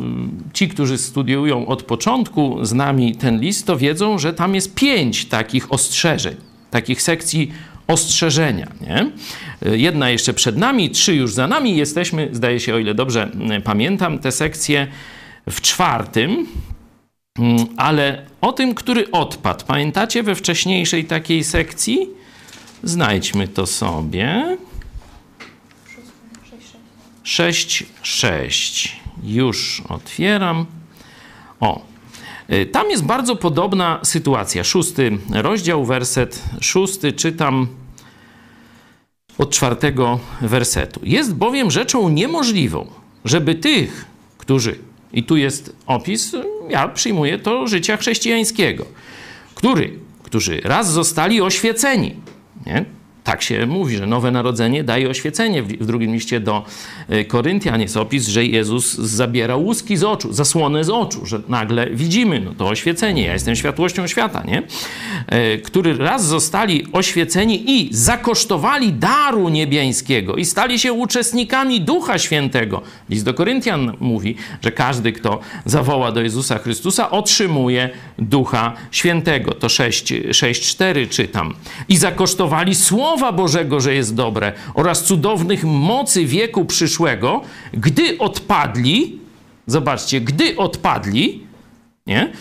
y, ci, którzy studiują od początku z nami ten list, to wiedzą, że tam jest pięć takich ostrzeżeń, takich sekcji ostrzeżenia. Nie? Y, jedna jeszcze przed nami, trzy już za nami. Jesteśmy, zdaje się, o ile dobrze pamiętam, te sekcje w czwartym, mm, ale o tym, który odpadł. Pamiętacie we wcześniejszej takiej sekcji? Znajdźmy to sobie. 6, 6. Już otwieram. O. Y, tam jest bardzo podobna sytuacja. Szósty rozdział, werset szósty, czytam od czwartego wersetu. Jest bowiem rzeczą niemożliwą, żeby tych, którzy, i tu jest opis, ja przyjmuję to życia chrześcijańskiego, który, którzy raz zostali oświeceni, nie? Tak się mówi, że nowe narodzenie daje oświecenie. W drugim liście do e, Koryntian jest opis, że Jezus zabiera łuski z oczu, zasłonę z oczu, że nagle widzimy, no to oświecenie, ja jestem światłością świata, nie? E, który raz zostali oświeceni i zakosztowali daru niebiańskiego i stali się uczestnikami Ducha Świętego. List do Koryntian mówi, że każdy, kto zawoła do Jezusa Chrystusa, otrzymuje Ducha Świętego. To 6,4 czytam. I zakosztowali słowo Słowa Bożego, że jest dobre oraz cudownych mocy wieku przyszłego, gdy odpadli, zobaczcie, gdy odpadli, nie?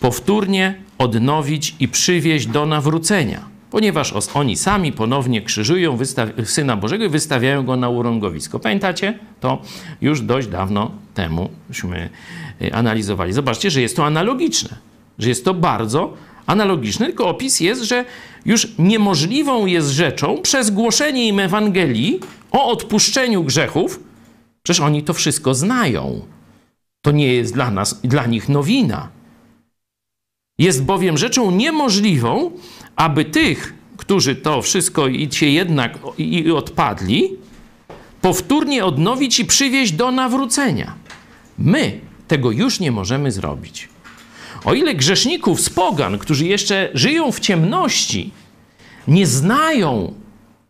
Powtórnie odnowić i przywieźć do nawrócenia, ponieważ oni sami ponownie krzyżują Syna Bożego i wystawiają go na urągowisko. Pamiętacie? To już dość dawno temuśmy y, analizowali. Zobaczcie, że jest to analogiczne, że jest to bardzo analogiczny, tylko opis jest, że już niemożliwą jest rzeczą przez głoszenie im Ewangelii o odpuszczeniu grzechów. Przecież oni to wszystko znają. To nie jest dla nas, dla nich nowina. Jest bowiem rzeczą niemożliwą, aby tych, którzy to wszystko i się jednak i odpadli, powtórnie odnowić i przywieźć do nawrócenia. My tego już nie możemy zrobić. O ile grzeszników z pogan, którzy jeszcze żyją w ciemności, nie znają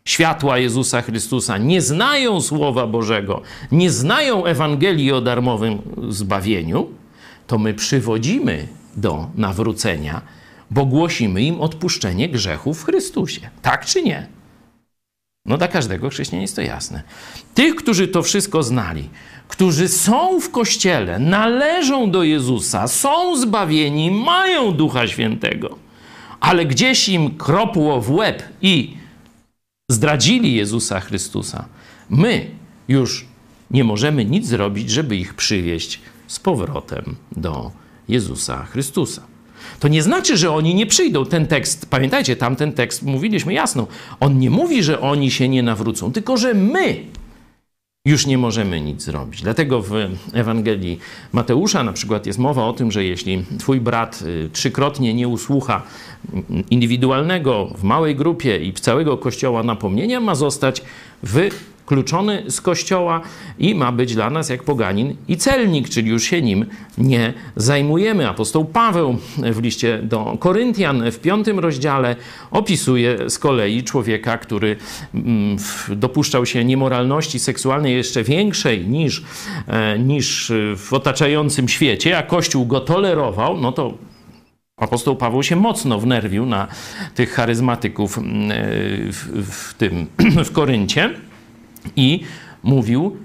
światła Jezusa Chrystusa, nie znają Słowa Bożego, nie znają Ewangelii o darmowym zbawieniu, to my przywodzimy do nawrócenia, bo głosimy im odpuszczenie grzechów w Chrystusie. Tak czy nie? No dla każdego chrześcijana jest to jasne. Tych, którzy to wszystko znali, którzy są w kościele, należą do Jezusa, są zbawieni, mają Ducha Świętego, ale gdzieś im kropło w łeb i zdradzili Jezusa Chrystusa, my już nie możemy nic zrobić, żeby ich przywieść z powrotem do Jezusa Chrystusa. To nie znaczy, że oni nie przyjdą. Ten tekst, pamiętajcie, tamten tekst mówiliśmy jasno. On nie mówi, że oni się nie nawrócą, tylko że my już nie możemy nic zrobić. Dlatego w Ewangelii Mateusza na przykład jest mowa o tym, że jeśli twój brat y, trzykrotnie nie usłucha indywidualnego w małej grupie i całego kościoła napomnienia, ma zostać w wykluczony z kościoła i ma być dla nas jak poganin i celnik, czyli już się nim nie zajmujemy. Apostoł Paweł w liście do Koryntian w piątym rozdziale opisuje z kolei człowieka, który mm, dopuszczał się niemoralności seksualnej jeszcze większej niż, e, niż w otaczającym świecie, a Kościół go tolerował, no to Apostoł Paweł się mocno wnerwił na tych charyzmatyków mm, w, w, tym, w Koryncie i mówił,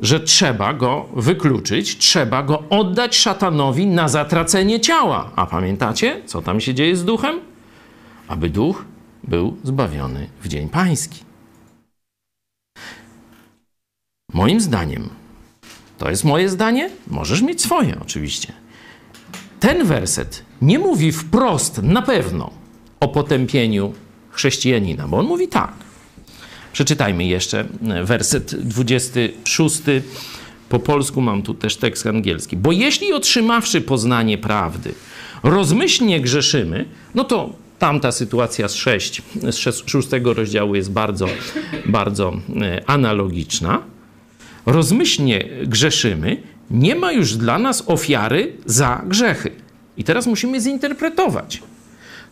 że trzeba go wykluczyć, trzeba go oddać szatanowi na zatracenie ciała. A pamiętacie, co tam się dzieje z duchem? Aby duch był zbawiony w dzień pański. Moim zdaniem, to jest moje zdanie, możesz mieć swoje oczywiście. Ten werset nie mówi wprost na pewno o potępieniu chrześcijanina, bo on mówi tak. Przeczytajmy jeszcze e, werset 26. Po polsku mam tu też tekst angielski. Bo jeśli otrzymawszy poznanie prawdy, rozmyślnie grzeszymy, no to tamta sytuacja z, 6, z 6 rozdziału jest bardzo, bardzo e, analogiczna. Rozmyślnie grzeszymy, nie ma już dla nas ofiary za grzechy. I teraz musimy zinterpretować,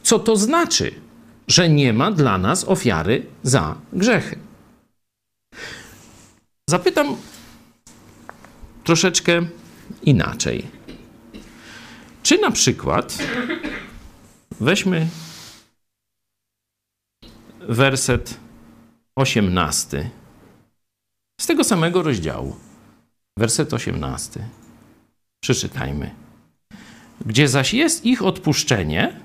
co to znaczy że nie ma dla nas ofiary za grzechy. Zapytam troszeczkę inaczej. Czy na przykład weźmy werset 18 z tego samego rozdziału. Werset 18. Przeczytajmy. Gdzie zaś jest ich odpuszczenie,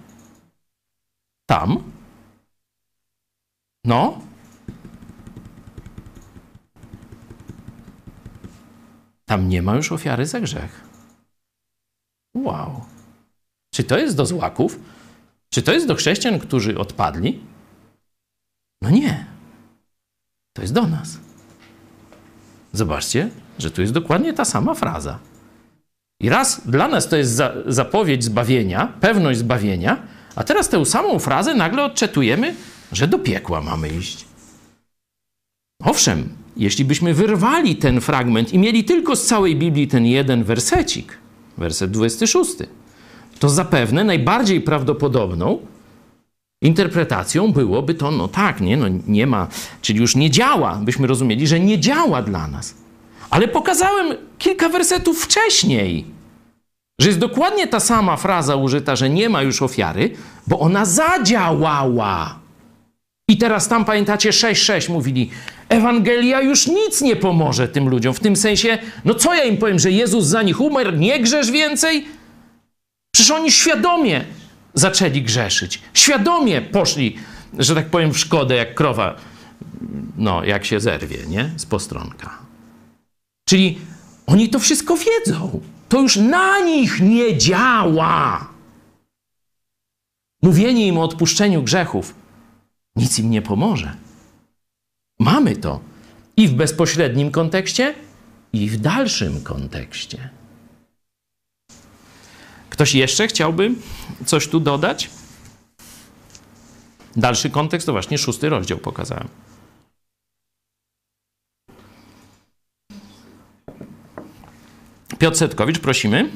tam no. Tam nie ma już ofiary za grzech. Wow. Czy to jest do złaków? Czy to jest do chrześcijan, którzy odpadli? No nie. To jest do nas. Zobaczcie, że tu jest dokładnie ta sama fraza. I raz dla nas to jest za, zapowiedź zbawienia, pewność zbawienia, a teraz tę samą frazę nagle odczytujemy, że do piekła mamy iść. Owszem, jeśli byśmy wyrwali ten fragment i mieli tylko z całej Biblii ten jeden wersecik, werset 26, to zapewne najbardziej prawdopodobną interpretacją byłoby to, no tak, nie, no nie ma, czyli już nie działa, byśmy rozumieli, że nie działa dla nas. Ale pokazałem kilka wersetów wcześniej, że jest dokładnie ta sama fraza użyta, że nie ma już ofiary, bo ona zadziałała. I teraz tam pamiętacie 6:6 mówili, Ewangelia już nic nie pomoże tym ludziom. W tym sensie, no co ja im powiem, że Jezus za nich umarł, nie grzesz więcej? Przecież oni świadomie zaczęli grzeszyć. Świadomie poszli, że tak powiem, w szkodę, jak krowa, no, jak się zerwie, nie? Z postronka. Czyli oni to wszystko wiedzą. To już na nich nie działa. Mówienie im o odpuszczeniu grzechów nic im nie pomoże. Mamy to i w bezpośrednim kontekście, i w dalszym kontekście. Ktoś jeszcze chciałby coś tu dodać? Dalszy kontekst to właśnie szósty rozdział pokazałem. Piotr Setkowicz, prosimy.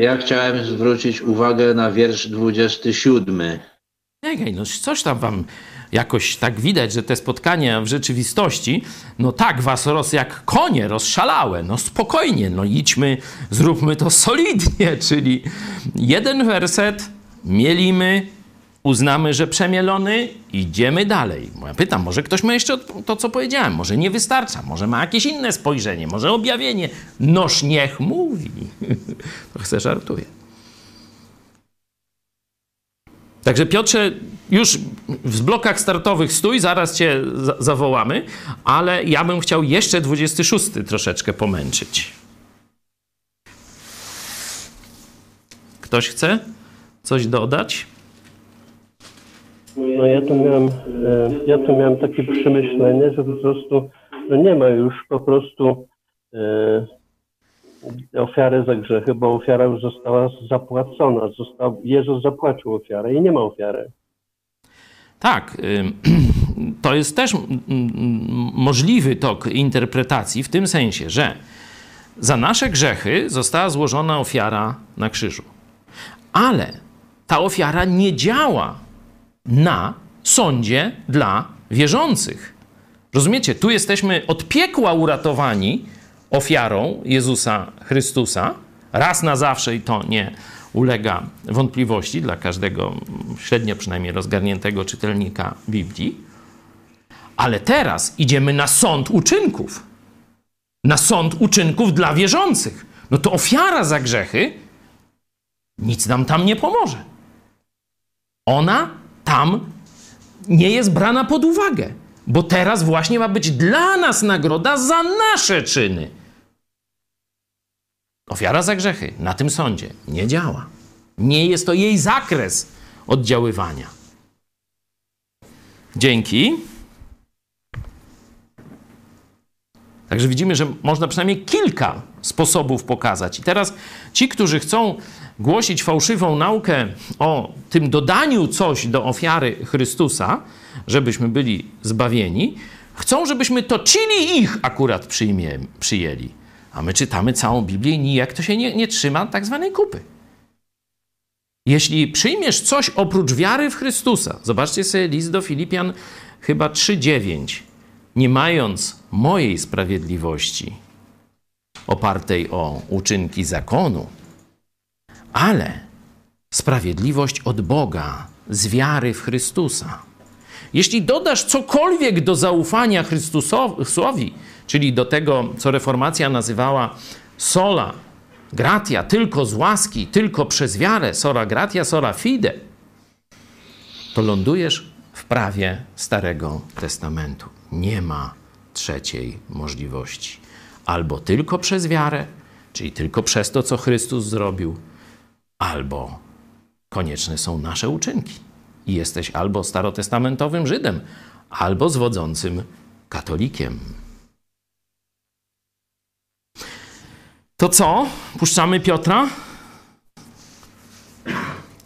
Ja chciałem zwrócić uwagę na wiersz 27. Nie, no coś tam wam jakoś tak widać, że te spotkania w rzeczywistości, no tak was roz, jak konie rozszalałe, no spokojnie, no idźmy, zróbmy to solidnie, czyli jeden werset, mielimy, uznamy, że przemielony, idziemy dalej. Ja pytam, może ktoś ma jeszcze to, co powiedziałem, może nie wystarcza, może ma jakieś inne spojrzenie, może objawienie. Noż niech mówi. Trochę żartuję. Także Piotrze, już w blokach startowych stój, zaraz cię za zawołamy, ale ja bym chciał jeszcze 26 troszeczkę pomęczyć. Ktoś chce coś dodać? No ja tu miałem, e, ja tu miałem takie przemyślenie, że po prostu nie ma już po prostu ofiary za grzechy, bo ofiara już została zapłacona. Został, Jezus zapłacił ofiarę i nie ma ofiary. Tak, to jest też możliwy tok interpretacji w tym sensie, że za nasze grzechy została złożona ofiara na krzyżu. Ale ta ofiara nie działa na sądzie dla wierzących. Rozumiecie? Tu jesteśmy od piekła uratowani ofiarą Jezusa Chrystusa, raz na zawsze i to nie ulega wątpliwości dla każdego średnio przynajmniej rozgarniętego czytelnika Biblii. Ale teraz idziemy na sąd uczynków. Na sąd uczynków dla wierzących. No to ofiara za grzechy nic nam tam nie pomoże. Ona tam nie jest brana pod uwagę, bo teraz właśnie ma być dla nas nagroda za nasze czyny. Ofiara za grzechy na tym sądzie nie działa. Nie jest to jej zakres oddziaływania. Dzięki. Także widzimy, że można przynajmniej kilka sposobów pokazać. I teraz ci, którzy chcą głosić fałszywą naukę o tym dodaniu coś do ofiary Chrystusa, żebyśmy byli zbawieni, chcą, żebyśmy toczyli ich akurat przyjmie, przyjęli. A my czytamy całą Biblię i nijak to się nie, nie trzyma tak zwanej kupy. Jeśli przyjmiesz coś oprócz wiary w Chrystusa, zobaczcie sobie list do Filipian chyba 3,9. Nie mając mojej sprawiedliwości opartej o uczynki zakonu, ale sprawiedliwość od Boga z wiary w Chrystusa. Jeśli dodasz cokolwiek do zaufania Chrystusowi, czyli do tego, co reformacja nazywała sola gratia, tylko z łaski, tylko przez wiarę, sola gratia, sola fide, to lądujesz w prawie Starego Testamentu. Nie ma trzeciej możliwości. Albo tylko przez wiarę, czyli tylko przez to, co Chrystus zrobił, albo konieczne są nasze uczynki. I jesteś albo starotestamentowym Żydem, albo zwodzącym katolikiem. To co? Puszczamy Piotra?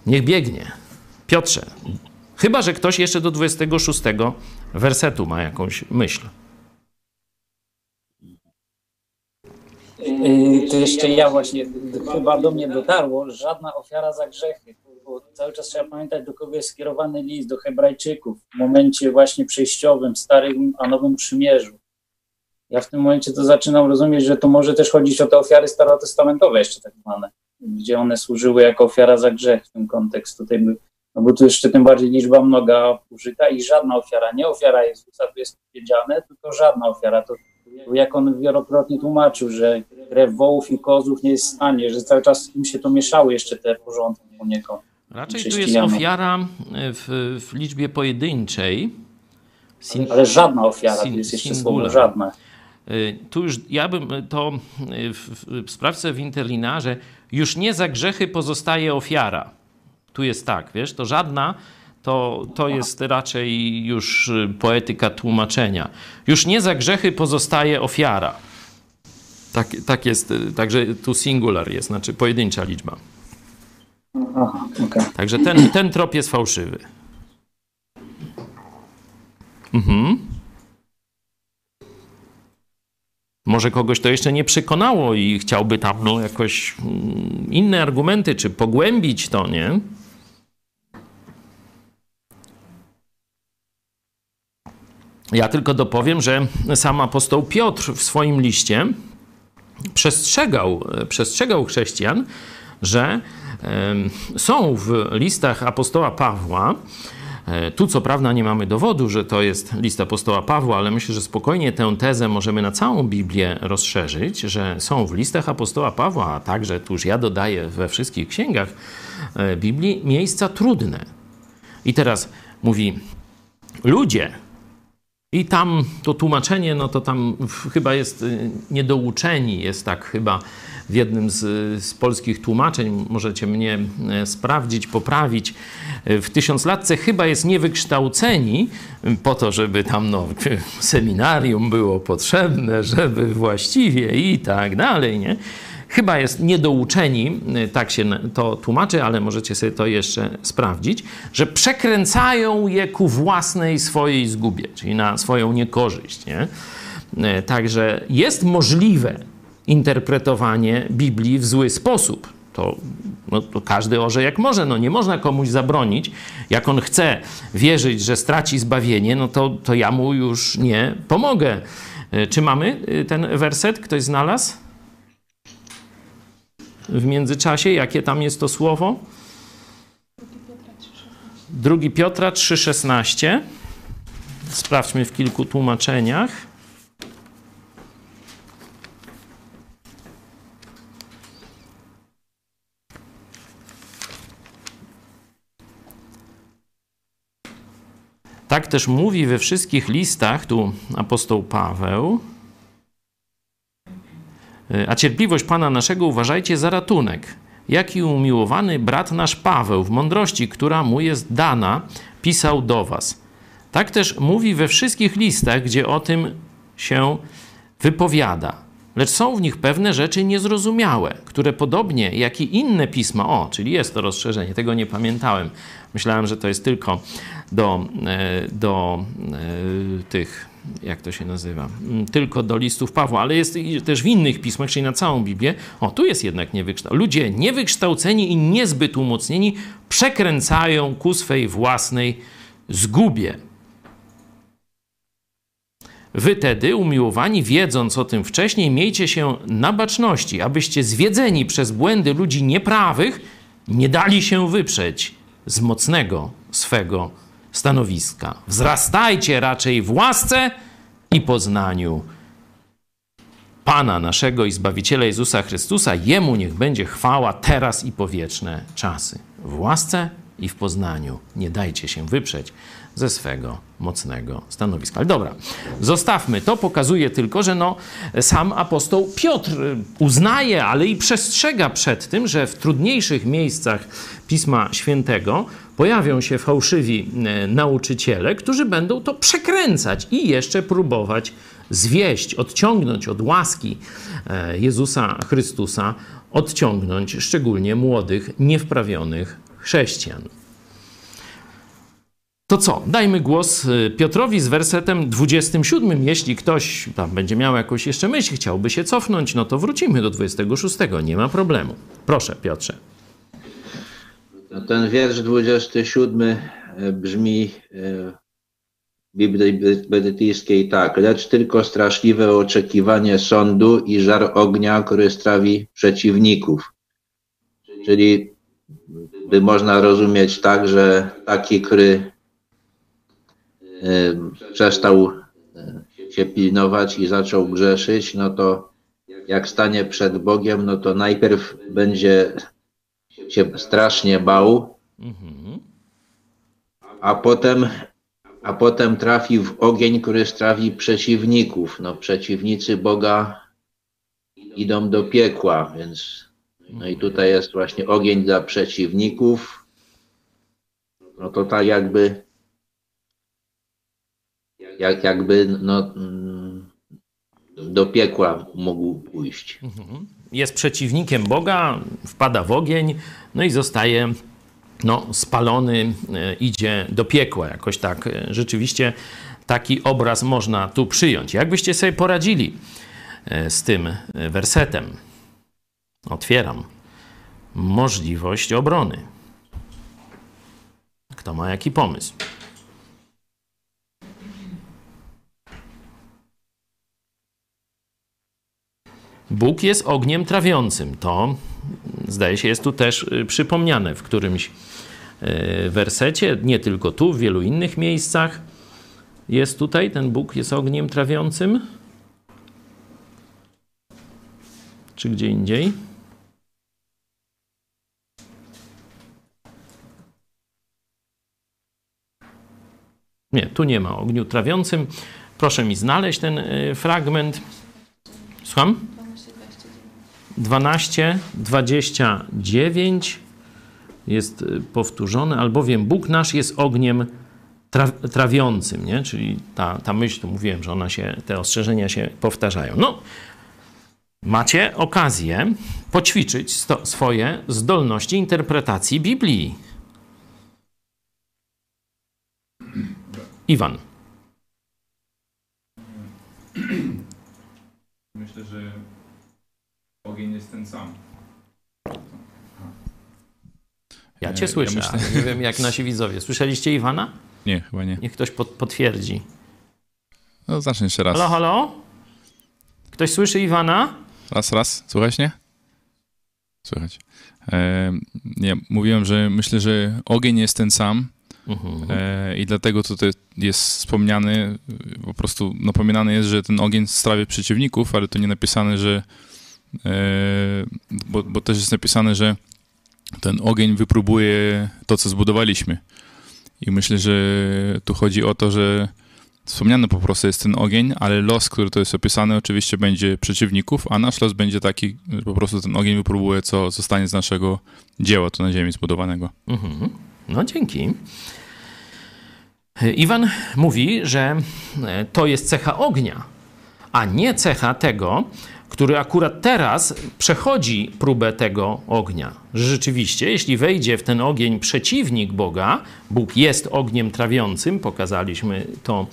Niech biegnie. Piotrze, chyba że ktoś jeszcze do 26 wersetu ma jakąś myśl. Yy, to jeszcze ja właśnie, chyba do mnie dotarło, żadna ofiara za grzechy, bo cały czas trzeba pamiętać, do kogo jest skierowany list, do hebrajczyków, w momencie właśnie przejściowym, starym a nowym przymierzu. Ja w tym momencie to zaczynam rozumieć, że to może też chodzić o te ofiary starotestamentowe jeszcze tak zwane, gdzie one służyły jako ofiara za grzech w tym kontekście. Tutaj by, no bo tu jeszcze tym bardziej liczba mnoga użyta i żadna ofiara, nie ofiara Jezusa tu jest powiedziane, tylko żadna ofiara. To jak on wielokrotnie tłumaczył, że krew wołów i kozłów nie jest w stanie, że cały czas im się to mieszały jeszcze te porządki poniekąd. Raczej tu jest ofiara w, w liczbie pojedynczej. Sin, ale żadna ofiara, sin, to jest jeszcze singular. słowo żadna. Y, tu już ja bym to y, w, w sprawce w interlinarze już nie za grzechy pozostaje ofiara. Tu jest tak, wiesz, to żadna to, to jest raczej już y, poetyka tłumaczenia. Już nie za grzechy pozostaje ofiara. Tak, tak jest, także tu singular jest, znaczy pojedyncza liczba. Aha, okay. Także ten, ten trop jest fałszywy. Mhm. Może kogoś to jeszcze nie przekonało i chciałby tam no, jakoś mm, inne argumenty, czy pogłębić to, nie? Ja tylko dopowiem, że sam apostoł Piotr w swoim liście przestrzegał, przestrzegał chrześcijan, że są w listach apostoła Pawła tu co prawda nie mamy dowodu, że to jest list apostoła Pawła, ale myślę, że spokojnie tę tezę możemy na całą Biblię rozszerzyć, że są w listach apostoła Pawła, a także tuż ja dodaję we wszystkich księgach e, Biblii miejsca trudne. I teraz mówi ludzie, i tam to tłumaczenie, no to tam chyba jest y, niedouczeni, jest tak chyba w jednym z, z polskich tłumaczeń, możecie mnie e, sprawdzić, poprawić. E, w tysiąclatce chyba jest niewykształceni po to, żeby tam no, seminarium było potrzebne, żeby właściwie i tak dalej, nie? Chyba jest niedouczeni, e, tak się to tłumaczy, ale możecie sobie to jeszcze sprawdzić, że przekręcają je ku własnej swojej zgubie, czyli na swoją niekorzyść. Nie? Także jest możliwe, interpretowanie Biblii w zły sposób. To, no, to każdy orze jak może. No, nie można komuś zabronić. Jak on chce wierzyć, że straci zbawienie, no to, to ja mu już nie pomogę. E, czy mamy e, ten werset? Ktoś znalazł? W międzyczasie, jakie tam jest to słowo? 2 Piotra 3,16. Sprawdźmy w kilku tłumaczeniach. Tak też mówi we wszystkich listach, tu apostoł Paweł. E, a cierpliwość Pana naszego uważajcie za ratunek. Jaki umiłowany brat nasz Paweł w mądrości, która mu jest dana, pisał do was. Tak też mówi we wszystkich listach, gdzie o tym się wypowiada. Lecz są w nich pewne rzeczy niezrozumiałe, które podobnie jak i inne pisma, o, czyli jest to rozszerzenie, tego nie pamiętałem. Myślałem, że to jest tylko do, e, do e, tych, jak to się nazywa, tylko do listów Pawła, ale jest też w innych pismach, czyli na całą Biblię. O, tu jest jednak niewykształceni. Ludzie niewykształceni i niezbyt umocnieni przekręcają ku swej własnej zgubie. Wy tedy, umiłowani, wiedząc o tym wcześniej, miejcie się na baczności, abyście zwiedzeni przez błędy ludzi nieprawych nie dali się wyprzeć z mocnego swego stanowiska. Wzrastajcie raczej w łasce i poznaniu Pana naszego i Zbawiciela Jezusa Chrystusa. Jemu niech będzie chwała teraz i po wieczne czasy. W łasce i w poznaniu. Nie dajcie się wyprzeć ze swego mocnego stanowiska. Ale dobra, zostawmy to. Pokazuje tylko, że no, sam apostoł Piotr uznaje, ale i przestrzega przed tym, że w trudniejszych miejscach Pisma Świętego pojawią się fałszywi e, nauczyciele, którzy będą to przekręcać i jeszcze próbować zwieść, odciągnąć od łaski e, Jezusa Chrystusa, odciągnąć szczególnie młodych, niewprawionych chrześcijan. To co? Dajmy głos y, Piotrowi z wersetem 27. Jeśli ktoś tam będzie miał jakąś jeszcze myśl, chciałby się cofnąć, no to wrócimy do 26. Nie ma problemu. Proszę, Piotrze. No ten wiersz 27 e, brzmi e, Biblii Brytyjskiej tak. Lecz tylko straszliwe oczekiwanie sądu i żar ognia, który strawi przeciwników. Czyli by można rozumieć tak, że taki, który przestał się pilnować i zaczął grzeszyć, no to jak stanie przed Bogiem, no to najpierw będzie się strasznie bał, a potem, a potem trafi w ogień, który strawi przeciwników. No przeciwnicy Boga idą do piekła, więc no i tutaj jest właśnie ogień dla przeciwników. No to tak jakby jak, jakby no, mm, do piekła mógł pójść. Mhm. Jest przeciwnikiem Boga, wpada w ogień, no i zostaje no, spalony, e, idzie do piekła. Jakoś tak e, rzeczywiście taki obraz można tu przyjąć. Jak byście sobie poradzili e, z tym wersetem? Otwieram możliwość obrony. Kto ma jaki pomysł? Bóg jest ogniem trawiącym. To, zdaje się, jest tu też y, przypomniane w którymś y, wersecie, nie tylko tu, w wielu innych miejscach. Jest tutaj, ten Bóg jest ogniem trawiącym. Czy gdzie indziej? Nie, tu nie ma ogniu trawiącym. Proszę mi znaleźć ten y, fragment. Słucham? 12, 29 jest y, powtórzone, albowiem Bóg nasz jest ogniem tra trawiącym, nie? czyli ta, ta myśl, tu mówiłem, że ona się, te ostrzeżenia się powtarzają. No, macie okazję poćwiczyć swoje zdolności interpretacji Biblii. Iwan. Myślę, że ogień jest ten sam. Ja cię słyszę, ja myślę... nie wiem jak nasi widzowie. Słyszeliście Iwana? Nie, chyba nie. Niech ktoś pod, potwierdzi. No, zacznę jeszcze raz. Halo, halo? Ktoś słyszy Iwana? Raz, raz. Słychać, nie? Słychać. E, nie, mówiłem, że myślę, że ogień jest ten sam. Uh-huh. E, I dlatego tutaj jest wspomniany, po prostu napominane jest, że ten ogień strawi przeciwników, ale to nie napisane, że bo, bo też jest napisane, że ten ogień wypróbuje to, co zbudowaliśmy. I myślę, że tu chodzi o to, że wspomniany po prostu jest ten ogień, ale los, który to jest opisany, oczywiście będzie przeciwników, a nasz los będzie taki, że po prostu ten ogień wypróbuje, co zostanie z naszego dzieła tu na ziemi zbudowanego. Mhm. No dzięki. Iwan mówi, że to jest cecha ognia, a nie cecha tego, który akurat teraz przechodzi próbę tego ognia. Rzeczywiście, jeśli wejdzie w ten ogień przeciwnik Boga, Bóg jest ogniem trawiącym, pokazaliśmy to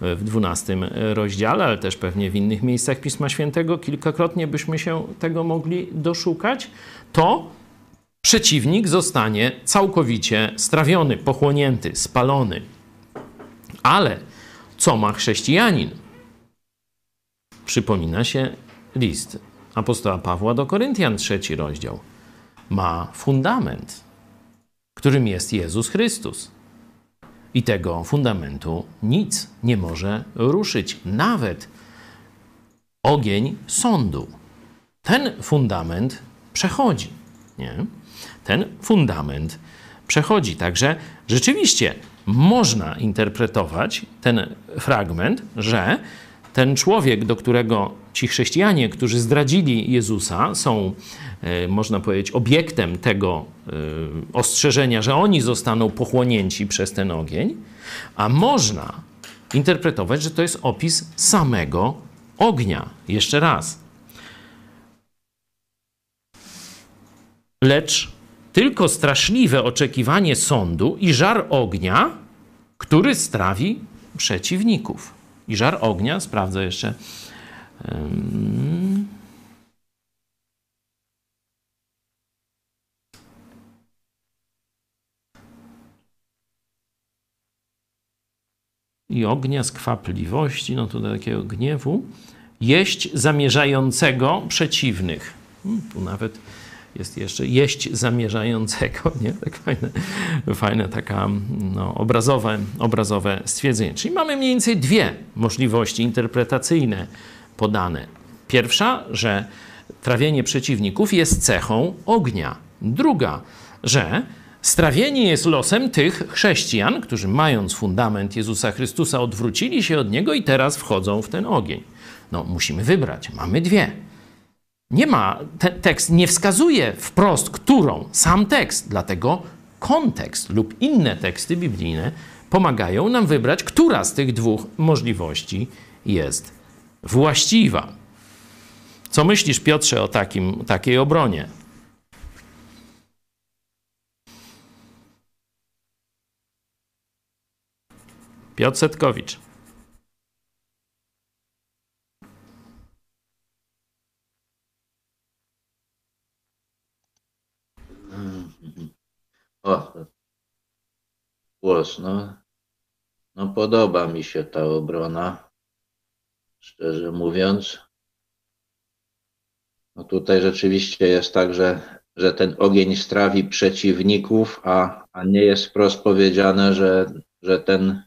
w 12 rozdziale, ale też pewnie w innych miejscach Pisma Świętego, kilkakrotnie byśmy się tego mogli doszukać, to przeciwnik zostanie całkowicie strawiony, pochłonięty, spalony. Ale co ma chrześcijanin? Przypomina się list apostoła Pawła do Koryntian, trzeci rozdział, ma fundament, którym jest Jezus Chrystus. I tego fundamentu nic nie może ruszyć, nawet ogień sądu. Ten fundament przechodzi. Nie? Ten fundament przechodzi. Także rzeczywiście można interpretować ten fragment, że ten człowiek, do którego ci chrześcijanie, którzy zdradzili Jezusa, są, e, można powiedzieć, obiektem tego e, ostrzeżenia, że oni zostaną pochłonięci przez ten ogień, a można interpretować, że to jest opis samego ognia. Jeszcze raz. Lecz tylko straszliwe oczekiwanie sądu i żar ognia, który strawi przeciwników. I żar ognia, sprawdzę jeszcze. I ognia skwapliwości, no do takiego gniewu, jeść zamierzającego przeciwnych. Hmm, tu nawet jest jeszcze jeść zamierzającego, nie? Tak fajne, fajne taka no, obrazowe, obrazowe stwierdzenie. Czyli mamy mniej więcej dwie możliwości interpretacyjne podane. Pierwsza, że trawienie przeciwników jest cechą ognia. Druga, że strawienie jest losem tych chrześcijan, którzy mając fundament Jezusa Chrystusa odwrócili się od Niego i teraz wchodzą w ten ogień. No, musimy wybrać. Mamy dwie. Nie ma, ten tekst nie wskazuje wprost, którą, sam tekst, dlatego kontekst lub inne teksty biblijne pomagają nam wybrać, która z tych dwóch możliwości jest właściwa. Co myślisz, Piotrze, o takim, takiej obronie? Piotr Setkowicz. O, głos, no. No podoba mi się ta obrona, szczerze mówiąc. No tutaj rzeczywiście jest tak, że, że ten ogień strawi przeciwników, a, a nie jest wprost powiedziane, że, że, ten,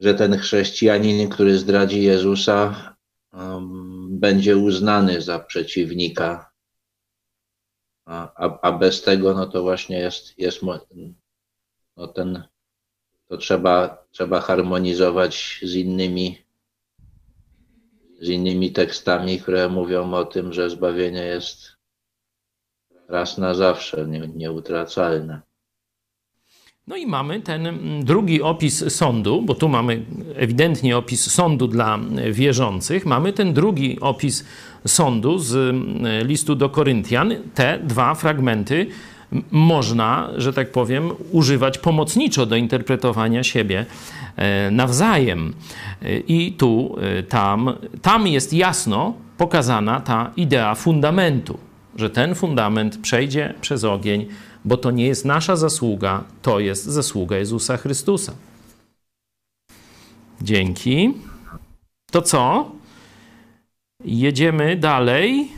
że ten chrześcijanin, który zdradzi Jezusa, um, będzie uznany za przeciwnika a, a, bez tego, no to właśnie jest, jest no ten, to trzeba, trzeba harmonizować z innymi, z innymi tekstami, które mówią o tym, że zbawienie jest raz na zawsze, nie, nieutracalne. No i mamy ten mm, drugi opis sądu, bo tu mamy ewidentnie opis sądu dla wierzących. Mamy ten drugi opis sądu z mm, listu do Koryntian. Te dwa fragmenty można, że tak powiem, używać pomocniczo do interpretowania siebie e, nawzajem. E, I tu, e, tam, tam jest jasno pokazana ta idea fundamentu, że ten fundament przejdzie przez ogień bo to nie jest nasza zasługa, to jest zasługa Jezusa Chrystusa. Dzięki. To co? Jedziemy dalej.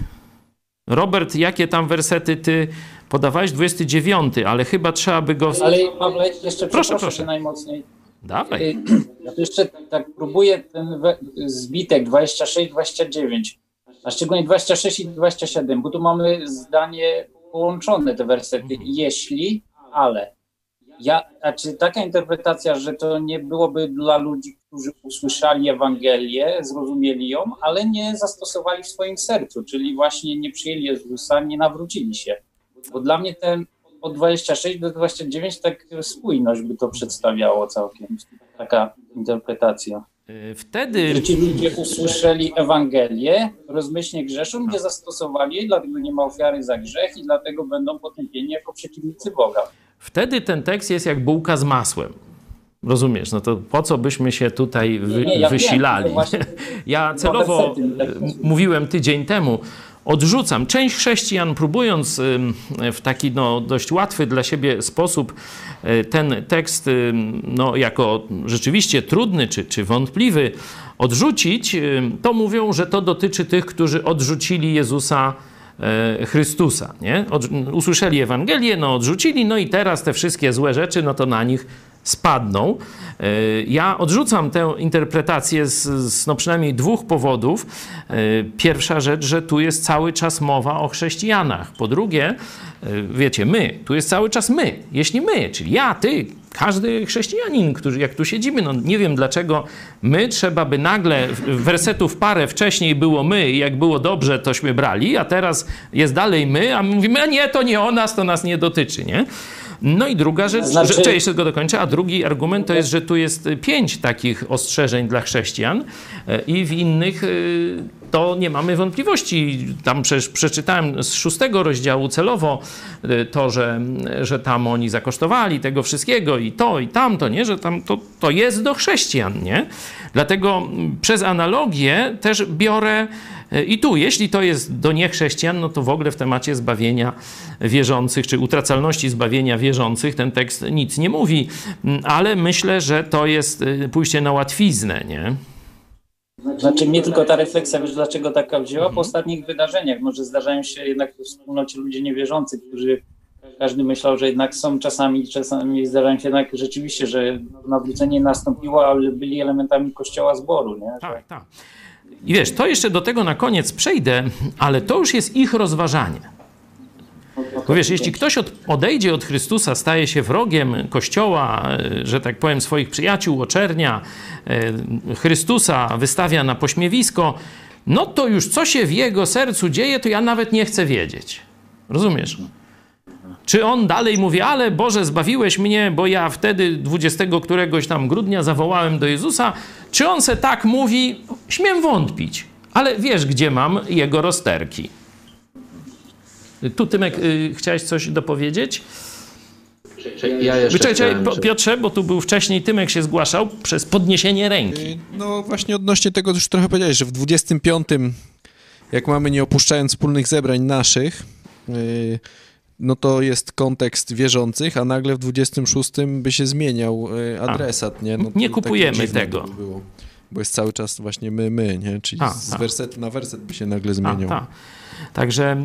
Robert, jakie tam wersety ty podawałeś? 29, ale chyba trzeba by go... Ale Pawle, jeszcze proszę, proszę. najmocniej. Dawaj. Y, ja tu jeszcze tak próbuję ten zbitek 26-29, a szczególnie 26 i 27, bo tu mamy zdanie połączone te wersety. Mhm. Jeśli, ale. Ja, znaczy taka interpretacja, że to nie byłoby dla ludzi, którzy usłyszeli Ewangelię, zrozumieli ją, ale nie zastosowali w swoim sercu, czyli właśnie nie przyjęli Jezusa, nie nawrócili się. Bo dla mnie ten od 26 do 29 tak spójność by to przedstawiało całkiem. Taka interpretacja. Y, wtedy. Ci ludzie usłyszeli Ewangelię, rozmyślnie grzeszą, nie zastosowali jej, dlatego nie ma ofiary za grzech i dlatego będą potępieni jako przeciwnicy Boga. Wtedy ten tekst jest jak bułka z masłem. Rozumiesz, no to po co byśmy się tutaj wy, nie, nie, ja wysilali? Wiem, ja celowo mówiłem tydzień temu, odrzucam. Część chrześcijan, próbując w taki no, dość łatwy dla siebie sposób e, ten tekst no, jako rzeczywiście trudny czy, czy wątpliwy odrzucić, to mówią, że to dotyczy tych, którzy odrzucili Jezusa e, Chrystusa. Nie? Usłyszeli Ewangelię, no odrzucili, no i teraz te wszystkie złe rzeczy, no to na nich spadną. E, ja odrzucam tę interpretację z, z no przynajmniej dwóch powodów. E, pierwsza rzecz, że tu jest cały czas mowa o chrześcijanach. Po drugie, e, wiecie, my, tu jest cały czas my. Jeśli my, czyli ja, ty, każdy chrześcijanin, który jak tu siedzimy, no nie wiem dlaczego my trzeba by nagle wersetów parę wcześniej było my i jak było dobrze, tośmy brali, a teraz jest dalej my, a my mówimy, a nie, to nie o nas, to nas nie dotyczy, nie? No i druga rzecz, znaczy... że, jeszcze go dokończę, a drugi argument to jest, że tu jest pięć takich ostrzeżeń dla chrześcijan e, i w innych e, to nie mamy wątpliwości. Tam przecież przeczytałem z szóstego rozdziału celowo e, to, że, że tam oni zakosztowali tego wszystkiego i to, i tamto, nie? Że tam to, to jest do chrześcijan, nie? Dlatego przez analogię też biorę i tu, jeśli to jest do niechrześcijan, no to w ogóle w temacie zbawienia wierzących, czy utracalności zbawienia wierzących, ten tekst nic nie mówi, ale myślę, że to jest y, pójście na łatwiznę, nie? Znaczy mnie tylko ta refleksja, wiesz dlaczego taka wzięła? Po mhm. ostatnich wydarzeniach, może zdarzają się jednak w wspólnocie ludzie niewierzący, którzy każdy myślał, że jednak są czasami, czasami zdarzają się jednak rzeczywiście, że nawrócenie nastąpiło, ale byli elementami kościoła zboru, nie? Tak, tak. I wiesz, to jeszcze do tego na koniec przejdę, ale to już jest ich rozważanie. Bo wiesz, jeśli ktoś od, odejdzie od Chrystusa, staje się wrogiem Kościoła, e, że tak powiem, swoich przyjaciół, oczernia, e, Chrystusa wystawia na pośmiewisko, no to już co się w jego sercu dzieje, to ja nawet nie chcę wiedzieć. Rozumiesz? Czy on dalej mówi, ale Boże, zbawiłeś mnie, bo ja wtedy 20 któregoś tam grudnia zawołałem do Jezusa? Czy on se tak mówi? Śmiem wątpić, ale wiesz, gdzie mam jego rozterki. Tu, Tymek, y, chciałeś coś dopowiedzieć? Ja jeszcze Czekaj, Piotrze, bo tu był wcześniej, Tymek się zgłaszał przez podniesienie ręki. Y, no właśnie odnośnie tego już trochę powiedziałeś, że w 25, jak mamy nie opuszczając wspólnych zebrań naszych, y, no to jest kontekst wierzących, a nagle w 26 by się zmieniał e, adresat, nie? No, nie kupujemy tego. By było, bo jest cały czas właśnie my, my, nie? Czyli a, z wersetu na werset by się nagle zmieniał. A, Także e,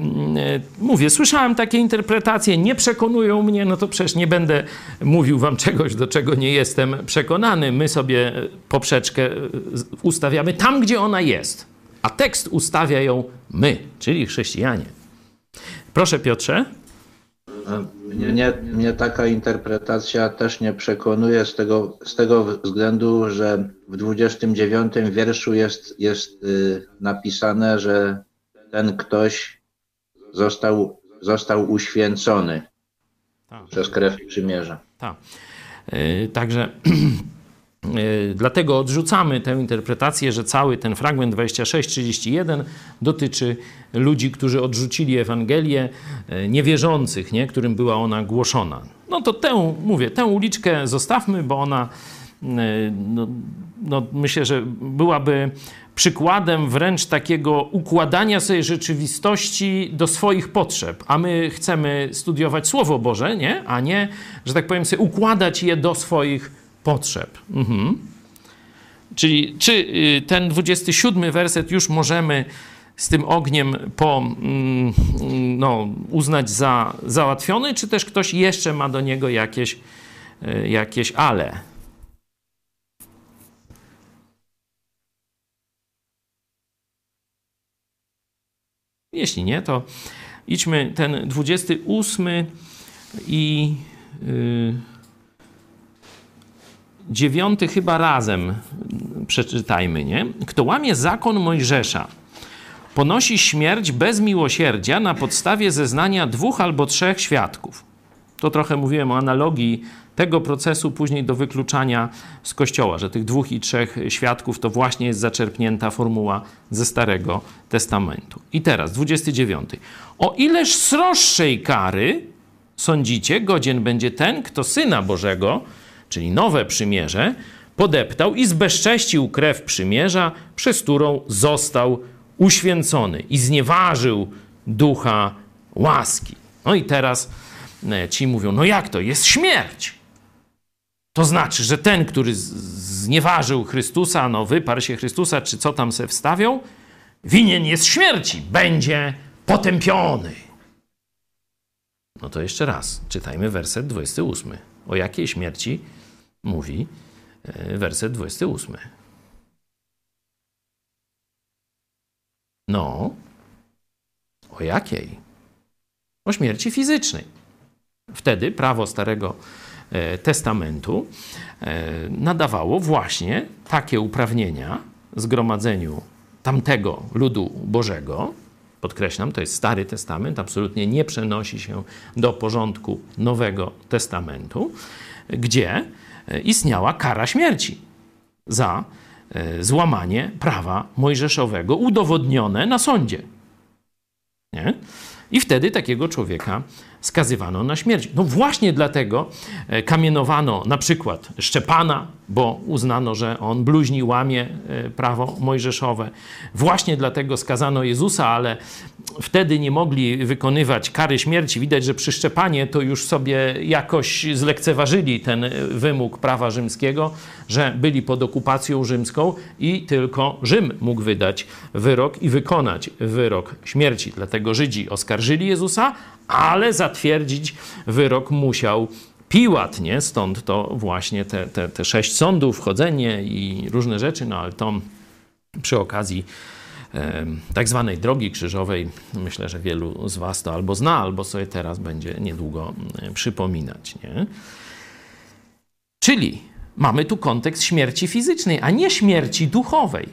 mówię, słyszałem takie interpretacje, nie przekonują mnie, no to przecież nie będę mówił wam czegoś, do czego nie jestem przekonany. My sobie poprzeczkę e, ustawiamy tam, gdzie ona jest, a tekst ustawia ją my, czyli chrześcijanie. Proszę Piotrze. Mnie, mnie taka interpretacja też nie przekonuje z tego, z tego względu, że w 29 wierszu jest, jest y, napisane, że ten ktoś został, został uświęcony tak. przez krew przymierza. Tak. Yy, także dlatego odrzucamy tę interpretację, że cały ten fragment 26-31 dotyczy ludzi, którzy odrzucili Ewangelię, e, niewierzących, nie? którym była ona głoszona. No to tę, mówię, tę uliczkę zostawmy, bo ona e, no, no, myślę, że byłaby przykładem wręcz takiego układania sobie rzeczywistości do swoich potrzeb, a my chcemy studiować Słowo Boże, nie? a nie, że tak powiem, sobie układać je do swoich potrzeb. Mhm. Czyli czy y, ten 27 werset już możemy z tym ogniem po, mm, no, uznać za załatwiony, czy też ktoś jeszcze ma do niego jakieś, y, jakieś ale? Jeśli nie, to idźmy ten 28 i. Yy, dziewiąty chyba razem przeczytajmy, nie? Kto łamie zakon Mojżesza, ponosi śmierć bez miłosierdzia na podstawie zeznania dwóch albo trzech świadków. To trochę mówiłem o analogii tego procesu później do wykluczania z kościoła, że tych dwóch i trzech świadków to właśnie jest zaczerpnięta formuła ze Starego Testamentu. I teraz 29. O ileż sroższej kary sądzicie, godzien będzie ten, kto syna Bożego czyli nowe przymierze, podeptał i zbezcześcił krew przymierza, przez którą został uświęcony i znieważył ducha łaski. No i teraz e, ci mówią: No jak to? Jest śmierć. To znaczy, że ten, który znieważył Chrystusa, no wyparł się Chrystusa, czy co tam se wstawią, winien jest śmierci, będzie potępiony. No to jeszcze raz, czytajmy werset 28. O jakiej śmierci mówi e, werset 28. No, o jakiej? O śmierci fizycznej. Wtedy prawo Starego e, Testamentu e, nadawało właśnie takie uprawnienia zgromadzeniu tamtego ludu Bożego. Podkreślam, to jest Stary Testament, absolutnie nie przenosi się do porządku Nowego Testamentu, gdzie istniała kara śmierci za złamanie prawa mojżeszowego, udowodnione na sądzie. Nie? I wtedy takiego człowieka skazywano na śmierć. No właśnie dlatego e, kamienowano na przykład Szczepana, bo uznano, że on bluźni, łamie e, prawo mojżeszowe. Właśnie dlatego skazano Jezusa, ale wtedy nie mogli wykonywać kary śmierci. Widać, że przy Szczepanie to już sobie jakoś zlekceważyli ten wymóg prawa rzymskiego, że byli pod okupacją rzymską i tylko Rzym mógł wydać wyrok i wykonać wyrok śmierci. Dlatego Żydzi oskarżyli Jezusa, ale zatwierdzić wyrok musiał Piłat, nie? Stąd to właśnie te, te, te sześć sądów, wchodzenie i różne rzeczy, no ale to przy okazji tak zwanej drogi krzyżowej, myślę, że wielu z Was to albo zna, albo sobie teraz będzie niedługo przypominać, nie? Czyli mamy tu kontekst śmierci fizycznej, a nie śmierci duchowej.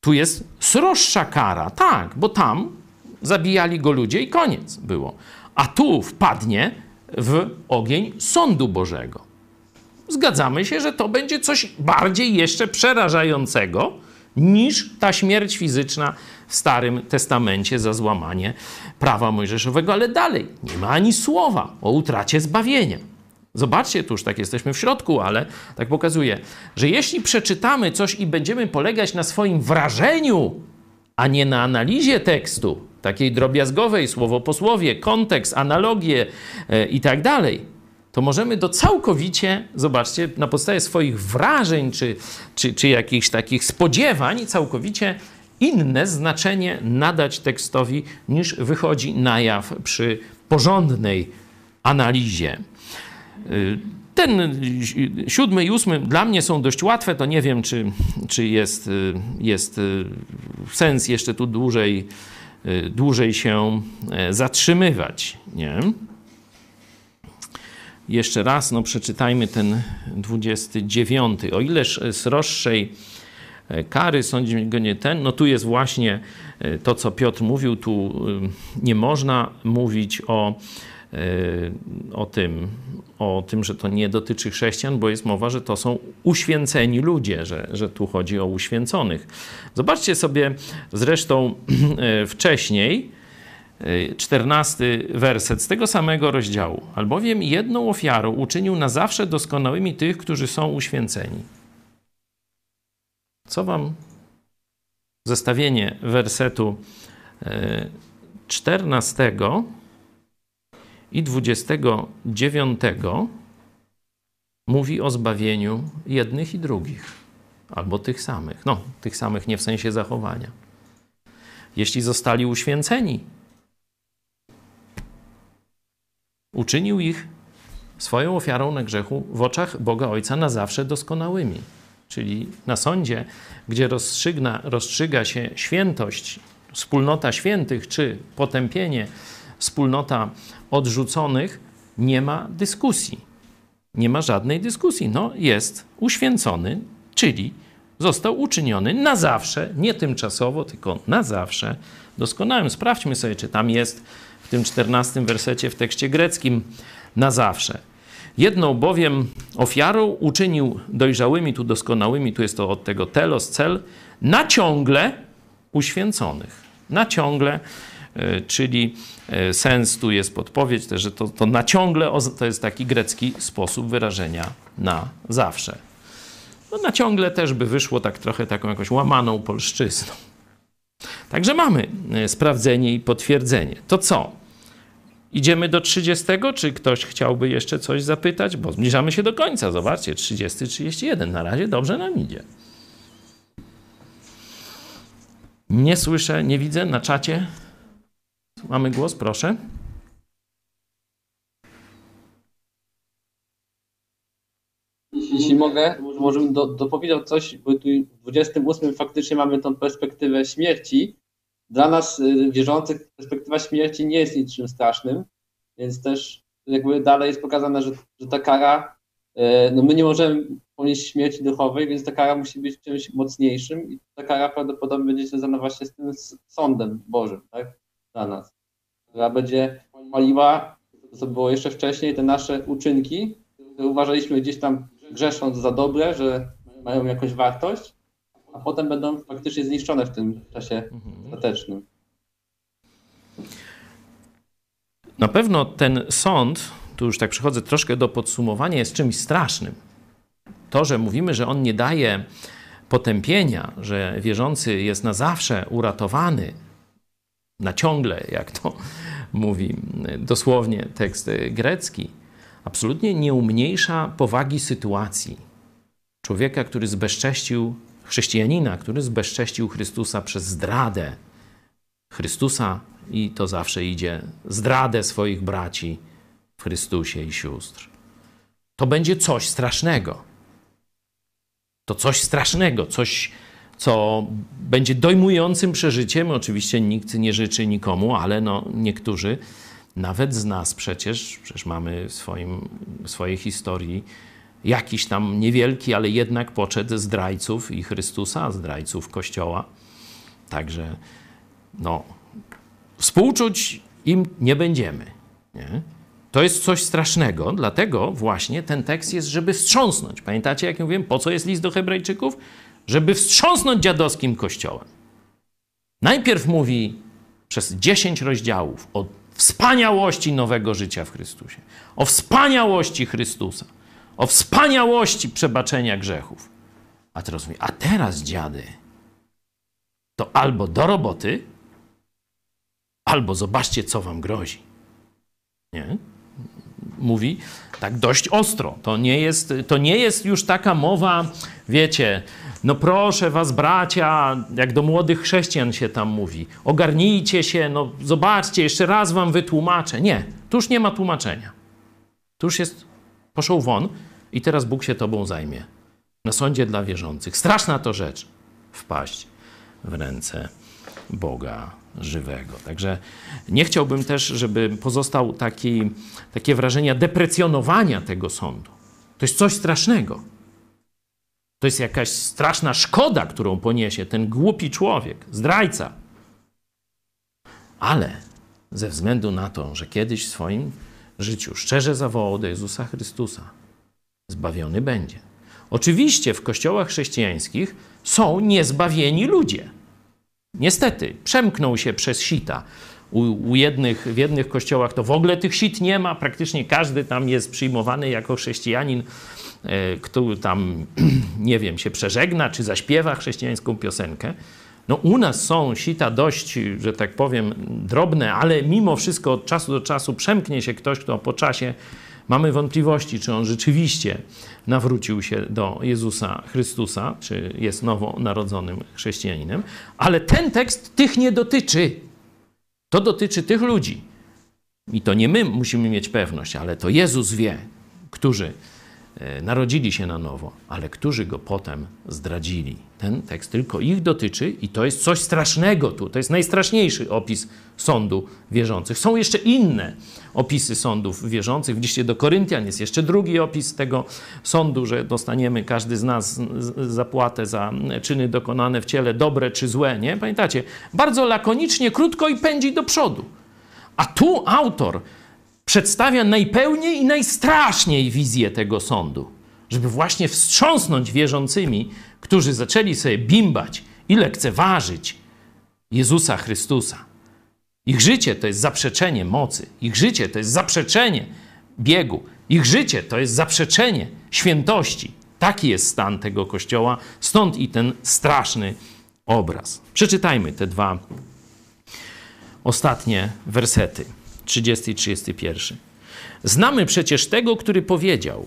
Tu jest sroższa kara, tak, bo tam zabijali go ludzie i koniec było. A tu wpadnie w ogień sądu Bożego. Zgadzamy się, że to będzie coś bardziej jeszcze przerażającego niż ta śmierć fizyczna w Starym Testamencie za złamanie prawa mojżeszowego, ale dalej nie ma ani słowa o utracie zbawienia. Zobaczcie, tu już tak jesteśmy w środku, ale tak pokazuje, że jeśli przeczytamy coś i będziemy polegać na swoim wrażeniu, a nie na analizie tekstu, takiej drobiazgowej, słowo po słowie, kontekst, analogie e, i tak dalej, to możemy do całkowicie, zobaczcie, na podstawie swoich wrażeń czy, czy, czy jakichś takich spodziewań, całkowicie inne znaczenie nadać tekstowi niż wychodzi na jaw przy porządnej analizie. Y, ten siódmy i ósmy dla mnie są dość łatwe, to nie wiem, czy, czy jest, y, jest sens jeszcze tu dłużej, dłużej się e, zatrzymywać. Nie? Jeszcze raz no, przeczytajmy ten 29. O ileż sroższej e, kary sądzi go nie ten, no tu jest właśnie to, co Piotr mówił, tu nie można mówić o o tym, o tym, że to nie dotyczy chrześcijan, bo jest mowa, że to są uświęceni ludzie, że, że tu chodzi o uświęconych. Zobaczcie sobie zresztą wcześniej, czternasty werset z tego samego rozdziału. Albowiem jedną ofiarą uczynił na zawsze doskonałymi tych, którzy są uświęceni. Co wam zestawienie wersetu czternastego i 29 mówi o zbawieniu jednych i drugich, albo tych samych. No, tych samych nie w sensie zachowania. Jeśli zostali uświęceni, uczynił ich swoją ofiarą na grzechu w oczach Boga Ojca na zawsze doskonałymi. Czyli na sądzie, gdzie rozstrzygna, rozstrzyga się świętość, wspólnota świętych, czy potępienie, wspólnota odrzuconych, nie ma dyskusji. Nie ma żadnej dyskusji. No, jest uświęcony, czyli został uczyniony na zawsze, nie tymczasowo, tylko na zawsze doskonałym. Sprawdźmy sobie, czy tam jest w tym czternastym wersecie w tekście greckim na zawsze. Jedną bowiem ofiarą uczynił dojrzałymi, tu doskonałymi, tu jest to od tego telos, cel, na ciągle uświęconych. Na ciągle czyli e, sens tu jest podpowiedź że to, to na ciągle to jest taki grecki sposób wyrażenia na zawsze. No, na ciągle też by wyszło tak trochę taką jakąś łamaną polszczyzną. Także mamy e, sprawdzenie i potwierdzenie. To co? Idziemy do 30, czy ktoś chciałby jeszcze coś zapytać? Bo zbliżamy się do końca. Zobaczcie, 30, 31. Na razie dobrze nam idzie. Nie słyszę, nie widzę na czacie. Mamy głos, proszę. jeśli mogę, może bym do, dopowiedział coś, bo tu w 28 faktycznie mamy tą perspektywę śmierci. Dla nas y, wierzących perspektywa śmierci nie jest niczym strasznym, więc też jakby dalej jest pokazane, że, że ta kara, y, no my nie możemy ponieść śmierci duchowej, więc ta kara musi być czymś mocniejszym i ta kara prawdopodobnie będzie związana właśnie z tym sądem Bożym, tak, dla nas, która będzie paliła, co było jeszcze wcześniej, te nasze uczynki, które uważaliśmy gdzieś tam grzesząc za dobre, że mają jakąś wartość, a potem będą faktycznie zniszczone w tym czasie ostatecznym. Na pewno ten sąd, tu już tak przychodzę troszkę do podsumowania, jest czymś strasznym. To, że mówimy, że on nie daje potępienia, że wierzący jest na zawsze uratowany, na ciągle, jak to mówi dosłownie tekst grecki, absolutnie nie umniejsza powagi sytuacji. Człowieka, który zbezcześcił, chrześcijanina, który zbezcześcił Chrystusa przez zdradę Chrystusa i to zawsze idzie zdradę swoich braci w Chrystusie i sióstr. To będzie coś strasznego. To coś strasznego, coś, co będzie dojmującym przeżyciem. Oczywiście nikt nie życzy nikomu, ale no, niektórzy nawet z nas przecież, przecież mamy w, swoim, w swojej historii jakiś tam niewielki, ale jednak poczet zdrajców i Chrystusa, zdrajców Kościoła. Także no, współczuć im nie będziemy. Nie? To jest coś strasznego, dlatego właśnie ten tekst jest, żeby wstrząsnąć. Pamiętacie, jak mówiłem, po co jest list do Hebrajczyków? Żeby wstrząsnąć dziadowskim kościołem. Najpierw mówi przez 10 rozdziałów o wspaniałości nowego życia w Chrystusie, o wspaniałości Chrystusa, o wspaniałości przebaczenia grzechów. A teraz mówi, a teraz dziady, to albo do roboty, albo zobaczcie, co wam grozi. Nie? Mówi tak dość ostro. To nie jest, to nie jest już taka mowa, wiecie, no proszę was, bracia, jak do młodych chrześcijan się tam mówi, ogarnijcie się, no zobaczcie, jeszcze raz wam wytłumaczę. Nie, tu już nie ma tłumaczenia. Tu już jest, poszł won i teraz Bóg się tobą zajmie. Na sądzie dla wierzących. Straszna to rzecz, wpaść w ręce Boga żywego. Także nie chciałbym też, żeby pozostał taki, takie wrażenie deprecjonowania tego sądu. To jest coś strasznego. To jest jakaś straszna szkoda, którą poniesie ten głupi człowiek, zdrajca. Ale ze względu na to, że kiedyś w swoim życiu szczerze zawołał do Jezusa Chrystusa, zbawiony będzie. Oczywiście w kościołach chrześcijańskich są niezbawieni ludzie. Niestety, przemknął się przez sita. U, u, jednych, w jednych kościołach to w ogóle tych sit nie ma, praktycznie każdy tam jest przyjmowany jako chrześcijanin, e, który tam, nie wiem, się przeżegna czy zaśpiewa chrześcijańską piosenkę. No u nas są sita dość, że tak powiem, drobne, ale mimo wszystko od czasu do czasu przemknie się ktoś, kto po czasie mamy wątpliwości, czy on rzeczywiście nawrócił się do Jezusa Chrystusa, czy jest nowonarodzonym chrześcijaninem, ale ten tekst tych nie dotyczy. To dotyczy tych ludzi. I to nie my musimy mieć pewność, ale to Jezus wie, którzy narodzili się na nowo, ale którzy go potem zdradzili. Ten tekst tylko ich dotyczy i to jest coś strasznego tu. To jest najstraszniejszy opis sądu wierzących. Są jeszcze inne opisy sądów wierzących. W liście do Koryntian jest jeszcze drugi opis tego sądu, że dostaniemy każdy z nas zapłatę za czyny dokonane w ciele, dobre czy złe. Nie? Pamiętacie? Bardzo lakonicznie, krótko i pędzi do przodu. A tu autor przedstawia najpełniej i najstraszniej wizję tego sądu, żeby właśnie wstrząsnąć wierzącymi, którzy zaczęli sobie bimbać i lekceważyć Jezusa Chrystusa. Ich życie to jest zaprzeczenie mocy, ich życie to jest zaprzeczenie biegu, ich życie to jest zaprzeczenie świętości. Taki jest stan tego kościoła, stąd i ten straszny obraz. Przeczytajmy te dwa ostatnie wersety. 30 i 31. Znamy przecież tego, który powiedział: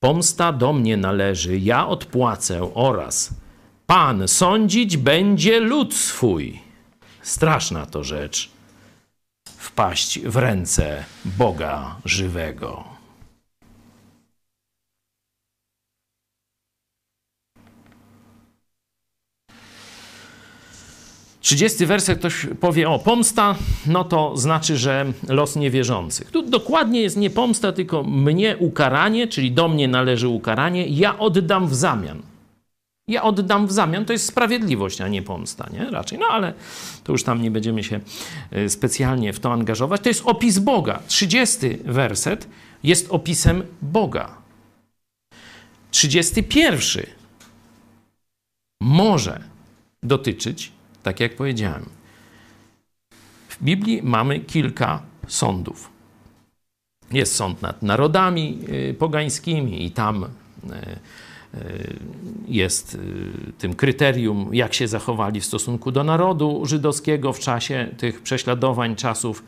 Pomsta do mnie należy, ja odpłacę oraz Pan sądzić będzie lud swój. Straszna to rzecz wpaść w ręce Boga żywego. 30 werset ktoś powie, o pomsta, no to znaczy, że los niewierzących. Tu dokładnie jest nie pomsta, tylko mnie ukaranie, czyli do mnie należy ukaranie, ja oddam w zamian. Ja oddam w zamian, to jest sprawiedliwość, a nie pomsta, nie? Raczej, no ale to już tam nie będziemy się y, specjalnie w to angażować. To jest opis Boga. 30 werset jest opisem Boga. 31 może dotyczyć tak jak powiedziałem. W Biblii mamy kilka sądów. Jest sąd nad narodami y, pogańskimi i tam y, y, jest tym kryterium, jak się zachowali w stosunku do narodu żydowskiego w czasie tych prześladowań, czasów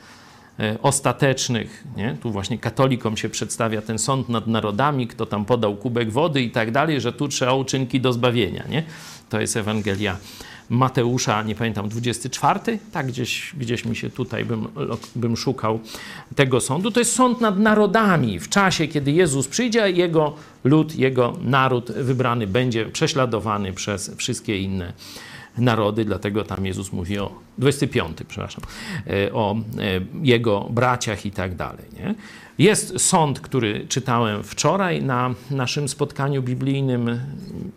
ostatecznych. Nie? Tu właśnie katolikom się przedstawia ten sąd nad narodami, kto tam podał kubek wody i tak dalej, że tu trzeba uczynki do zbawienia. Nie? To jest Ewangelia Mateusza, nie pamiętam, 24, tak gdzieś, gdzieś mi się tutaj bym, bym szukał tego sądu. To jest sąd nad narodami w czasie, kiedy Jezus przyjdzie, jego lud, jego naród wybrany będzie prześladowany przez wszystkie inne narody, dlatego tam Jezus mówi o 25, przepraszam, e, o e, jego braciach i tak dalej. Nie? Jest sąd, który czytałem wczoraj na naszym spotkaniu biblijnym,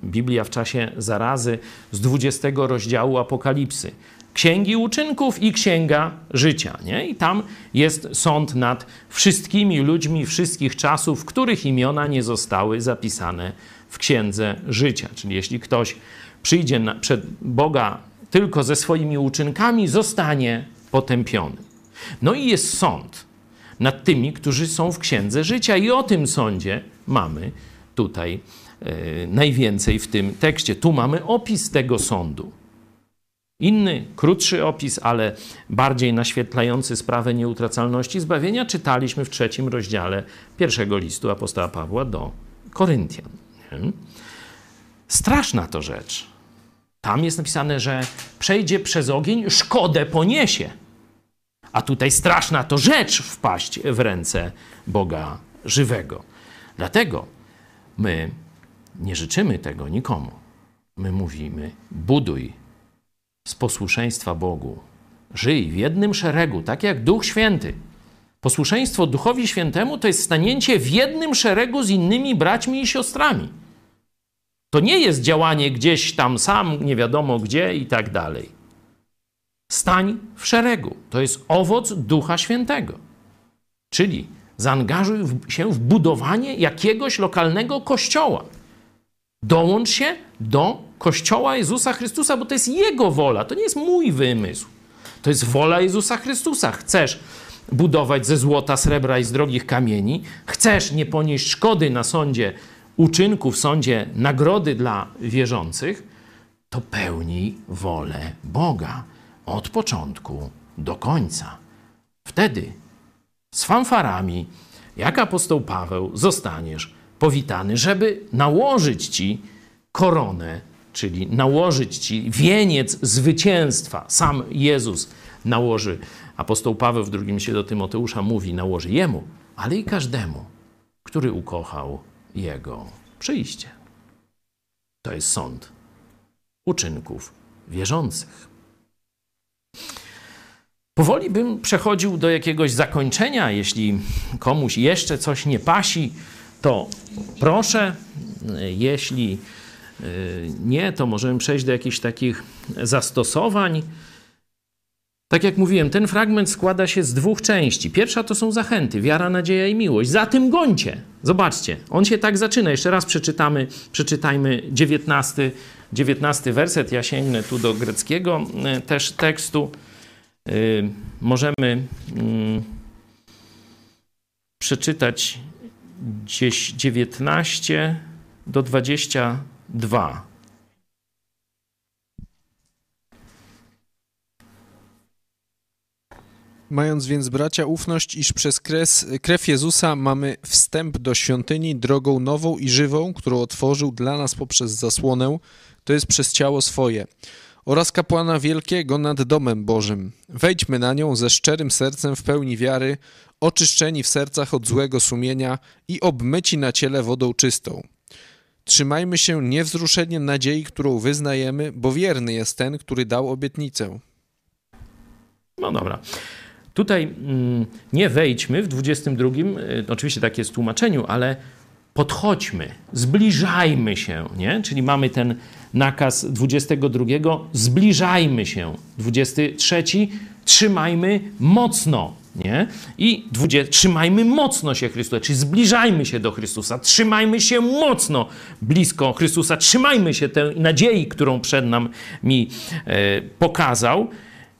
Biblia w czasie zarazy, z 20 rozdziału Apokalipsy. Księgi uczynków i księga życia. Nie? I tam jest sąd nad wszystkimi ludźmi wszystkich czasów, których imiona nie zostały zapisane w księdze życia. Czyli jeśli ktoś przyjdzie na, przed Boga tylko ze swoimi uczynkami, zostanie potępiony. No i jest sąd nad tymi, którzy są w księdze życia, i o tym sądzie mamy tutaj e, najwięcej w tym tekście. Tu mamy opis tego sądu. Inny, krótszy opis, ale bardziej naświetlający sprawę nieutracalności zbawienia, czytaliśmy w trzecim rozdziale pierwszego listu apostoła Pawła do Koryntian. Straszna to rzecz. Tam jest napisane, że przejdzie przez ogień, szkodę poniesie. A tutaj straszna to rzecz wpaść w ręce Boga żywego. Dlatego my nie życzymy tego nikomu. My mówimy: buduj z posłuszeństwa Bogu. Żyj w jednym szeregu, tak jak Duch Święty. Posłuszeństwo Duchowi Świętemu to jest stanięcie w jednym szeregu z innymi braćmi i siostrami. To nie jest działanie gdzieś tam sam, nie wiadomo gdzie i tak dalej. Stań w szeregu. To jest owoc Ducha Świętego. Czyli zaangażuj się w budowanie jakiegoś lokalnego kościoła. Dołącz się do kościoła Jezusa Chrystusa, bo to jest Jego wola, to nie jest mój wymysł. To jest wola Jezusa Chrystusa. Chcesz budować ze złota, srebra i z drogich kamieni, chcesz nie ponieść szkody na sądzie uczynku, w sądzie nagrody dla wierzących, to pełnij wolę Boga od początku do końca. Wtedy z fanfarami, jak apostoł Paweł, zostaniesz powitany, żeby nałożyć ci koronę, czyli nałożyć ci wieniec zwycięstwa. Sam Jezus nałoży, apostoł Paweł w drugim się do Tymoteusza mówi, nałoży jemu, ale i każdemu, który ukochał jego przyjście. To jest sąd uczynków wierzących. Powoli bym przechodził do jakiegoś zakończenia. Jeśli komuś jeszcze coś nie pasi, to proszę. Jeśli y, nie, to możemy przejść do jakichś takich zastosowań. Tak jak mówiłem, ten fragment składa się z dwóch części. Pierwsza to są zachęty, wiara, nadzieja i miłość. Za tym gońcie. Zobaczcie, on się tak zaczyna. Jeszcze raz przeczytamy, przeczytajmy 19, 19 werset. Ja sięgnę tu do greckiego y, też tekstu. Y, możemy mm, przeczytać gdzieś 19 do 22. Mając więc bracia ufność, iż przez kres, krew Jezusa mamy wstęp do świątyni drogą nową i żywą, którą otworzył dla nas poprzez zasłonę, to jest przez ciało swoje oraz kapłana wielkiego nad domem Bożym. Wejdźmy na nią ze szczerym sercem w pełni wiary, oczyszczeni w sercach od złego sumienia i obmyci na ciele wodą czystą. Trzymajmy się niewzruszenie nadziei, którą wyznajemy, bo wierny jest ten, który dał obietnicę. No dobra. Tutaj mm, nie wejdźmy w 22, y, oczywiście takie jest w tłumaczeniu, ale podchodźmy, zbliżajmy się, nie? Czyli mamy ten nakaz 22, zbliżajmy się. 23, trzymajmy mocno, nie? I 20, trzymajmy mocno się Chrystusa, czyli zbliżajmy się do Chrystusa, trzymajmy się mocno blisko Chrystusa, trzymajmy się tej nadziei, którą przed nami e, pokazał.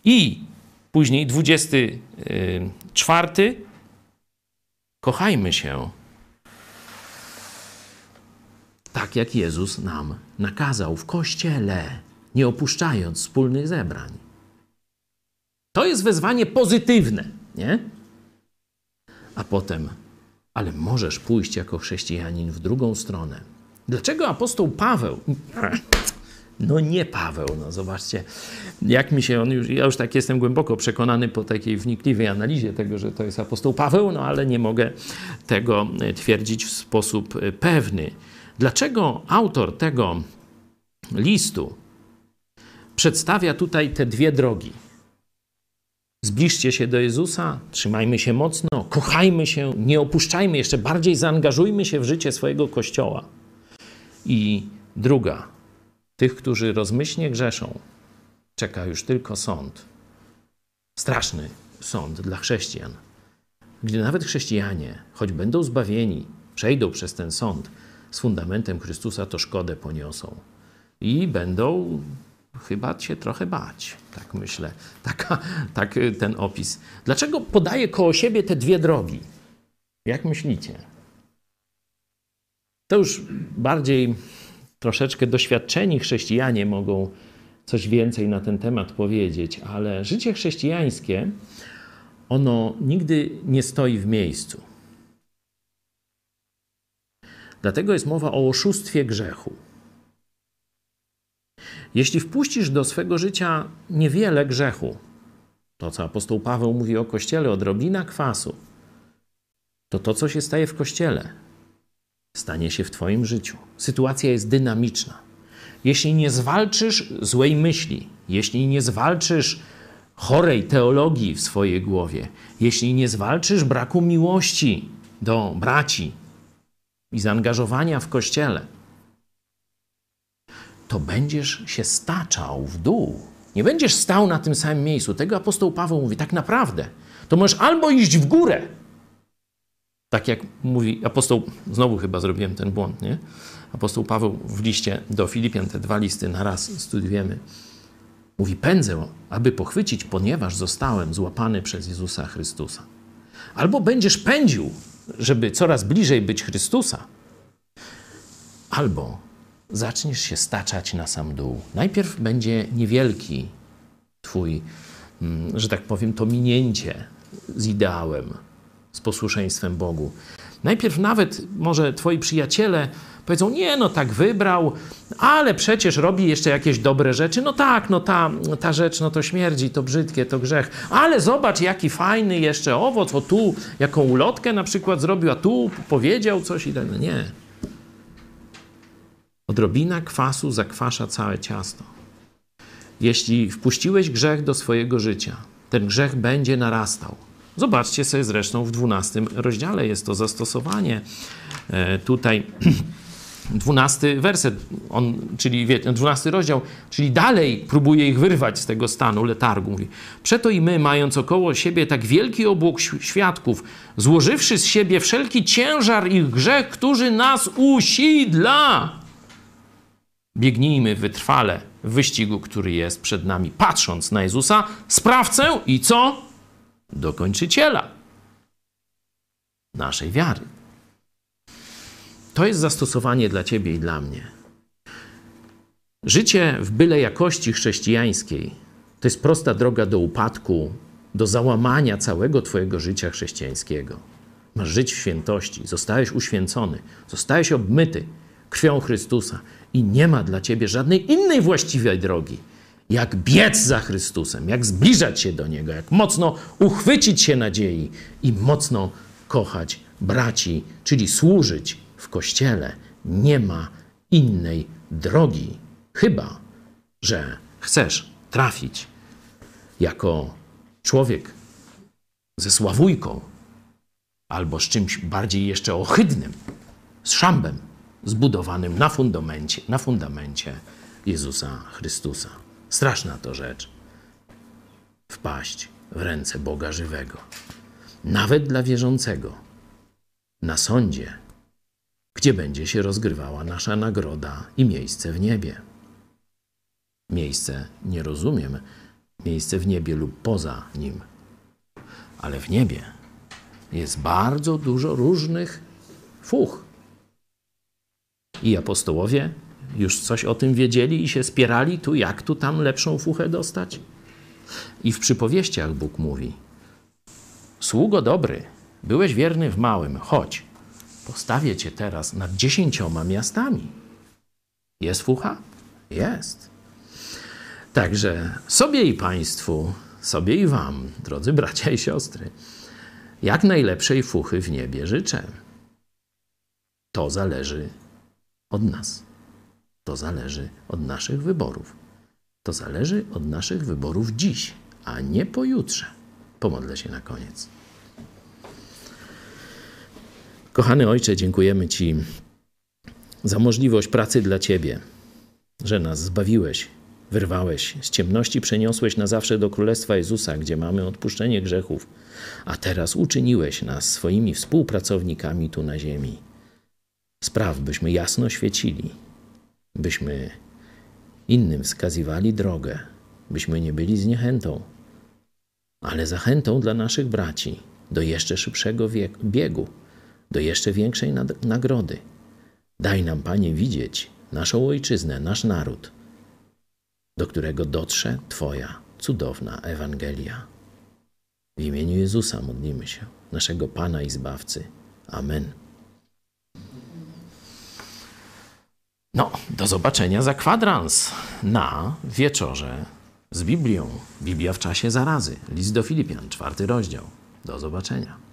I później 24, kochajmy się tak jak Jezus nam nakazał w kościele, nie opuszczając wspólnych zebrań. To jest wezwanie pozytywne, nie? A potem, ale możesz pójść jako chrześcijanin w drugą stronę. Dlaczego apostoł Paweł, no nie Paweł, no zobaczcie, jak mi się on już, ja już tak jestem głęboko przekonany po takiej wnikliwej analizie tego, że to jest apostoł Paweł, no ale nie mogę tego twierdzić w sposób pewny. Dlaczego autor tego listu przedstawia tutaj te dwie drogi? Zbliżcie się do Jezusa, trzymajmy się mocno, kochajmy się, nie opuszczajmy, jeszcze bardziej zaangażujmy się w życie swojego kościoła. I druga, tych, którzy rozmyślnie grzeszą, czeka już tylko sąd. Straszny sąd dla chrześcijan. Gdy nawet chrześcijanie, choć będą zbawieni, przejdą przez ten sąd, z fundamentem Chrystusa, to szkodę poniosą. I będą chyba się trochę bać, tak myślę. Taka, tak ten opis. Dlaczego podaje koło siebie te dwie drogi? Jak myślicie? To już bardziej troszeczkę doświadczeni chrześcijanie mogą coś więcej na ten temat powiedzieć, ale życie chrześcijańskie, ono nigdy nie stoi w miejscu. Dlatego jest mowa o oszustwie grzechu. Jeśli wpuścisz do swego życia niewiele grzechu, to co apostoł Paweł mówi o kościele, odrobina kwasu, to to, co się staje w kościele, stanie się w Twoim życiu. Sytuacja jest dynamiczna. Jeśli nie zwalczysz złej myśli, jeśli nie zwalczysz chorej teologii w swojej głowie, jeśli nie zwalczysz braku miłości do braci, i zaangażowania w kościele, to będziesz się staczał w dół. Nie będziesz stał na tym samym miejscu. Tego apostoł Paweł mówi, tak naprawdę. To możesz albo iść w górę, tak jak mówi apostoł, znowu chyba zrobiłem ten błąd, nie? Apostoł Paweł w liście do Filipian, te dwa listy na raz studiujemy, mówi: Pędzę, aby pochwycić, ponieważ zostałem złapany przez Jezusa Chrystusa. Albo będziesz pędził żeby coraz bliżej być Chrystusa, albo zaczniesz się staczać na sam dół. Najpierw będzie niewielki Twój, mm, że tak powiem, to minięcie z ideałem, z posłuszeństwem Bogu. Najpierw nawet może Twoi przyjaciele Powiedzą, nie, no tak wybrał, ale przecież robi jeszcze jakieś dobre rzeczy. No tak, no ta, ta rzecz, no to śmierdzi, to brzydkie, to grzech. Ale zobacz, jaki fajny jeszcze owoc, o tu, jaką ulotkę na przykład zrobił, a tu powiedział coś i tak. No nie. Odrobina kwasu zakwasza całe ciasto. Jeśli wpuściłeś grzech do swojego życia, ten grzech będzie narastał. Zobaczcie sobie zresztą w 12 rozdziale jest to zastosowanie e, tutaj dwunasty werset, on, czyli dwunasty rozdział, czyli dalej próbuje ich wyrwać z tego stanu letargu. Mówi, Przeto i my, mając około siebie tak wielki obłok świadków, złożywszy z siebie wszelki ciężar ich grzech, który nas usidla, biegnijmy wytrwale w wyścigu, który jest przed nami, patrząc na Jezusa, sprawcę i co? Dokończyciela naszej wiary. To jest zastosowanie dla ciebie i dla mnie. Życie w byle jakości chrześcijańskiej to jest prosta droga do upadku, do załamania całego Twojego życia chrześcijańskiego. Masz żyć w świętości, zostałeś uświęcony, zostałeś obmyty krwią Chrystusa i nie ma dla Ciebie żadnej innej właściwej drogi, jak biec za Chrystusem, jak zbliżać się do Niego, jak mocno uchwycić się nadziei i mocno kochać braci, czyli służyć w kościele nie ma innej drogi, chyba że chcesz trafić jako człowiek ze sławujką albo z czymś bardziej jeszcze ohydnym, z szambem zbudowanym na fundamencie, na fundamencie Jezusa Chrystusa. Straszna to rzecz. Wpaść w ręce Boga żywego. Nawet dla wierzącego. Na sądzie, gdzie będzie się rozgrywała nasza nagroda i miejsce w niebie. Miejsce, nie rozumiem, miejsce w niebie lub poza nim, ale w niebie jest bardzo dużo różnych fuch. I apostołowie już coś o tym wiedzieli i się spierali, tu jak tu tam lepszą fuchę dostać. I w przypowieściach Bóg mówi: Sługo dobry, byłeś wierny w małym, chodź, postawię cię teraz nad dziesięcioma miastami. Jest fucha? Jest. Także sobie i Państwu, sobie i Wam, drodzy bracia i siostry, jak najlepszej fuchy w niebie życzę. To zależy od nas. To zależy od naszych wyborów. To zależy od naszych wyborów dziś, a nie pojutrze. Pomodlę się na koniec. Kochany Ojcze, dziękujemy Ci za możliwość pracy dla Ciebie, że nas zbawiłeś, wyrwałeś z ciemności, przeniosłeś na zawsze do Królestwa Jezusa, gdzie mamy odpuszczenie grzechów, a teraz uczyniłeś nas swoimi współpracownikami tu na ziemi. Spraw, byśmy jasno świecili, byśmy innym wskazywali drogę, byśmy nie byli zniechętą, ale zachętą dla naszych braci do jeszcze szybszego biegu, do jeszcze większej nagrody. Daj nam, Panie, widzieć naszą ojczyznę, nasz naród, do którego dotrze Twoja cudowna Ewangelia. W imieniu Jezusa modlimy się, naszego Pana i Zbawcy. Amen. No, do zobaczenia za kwadrans na wieczorze z Biblią. Biblia w czasie zarazy. List do Filipian, czwarty rozdział. Do zobaczenia.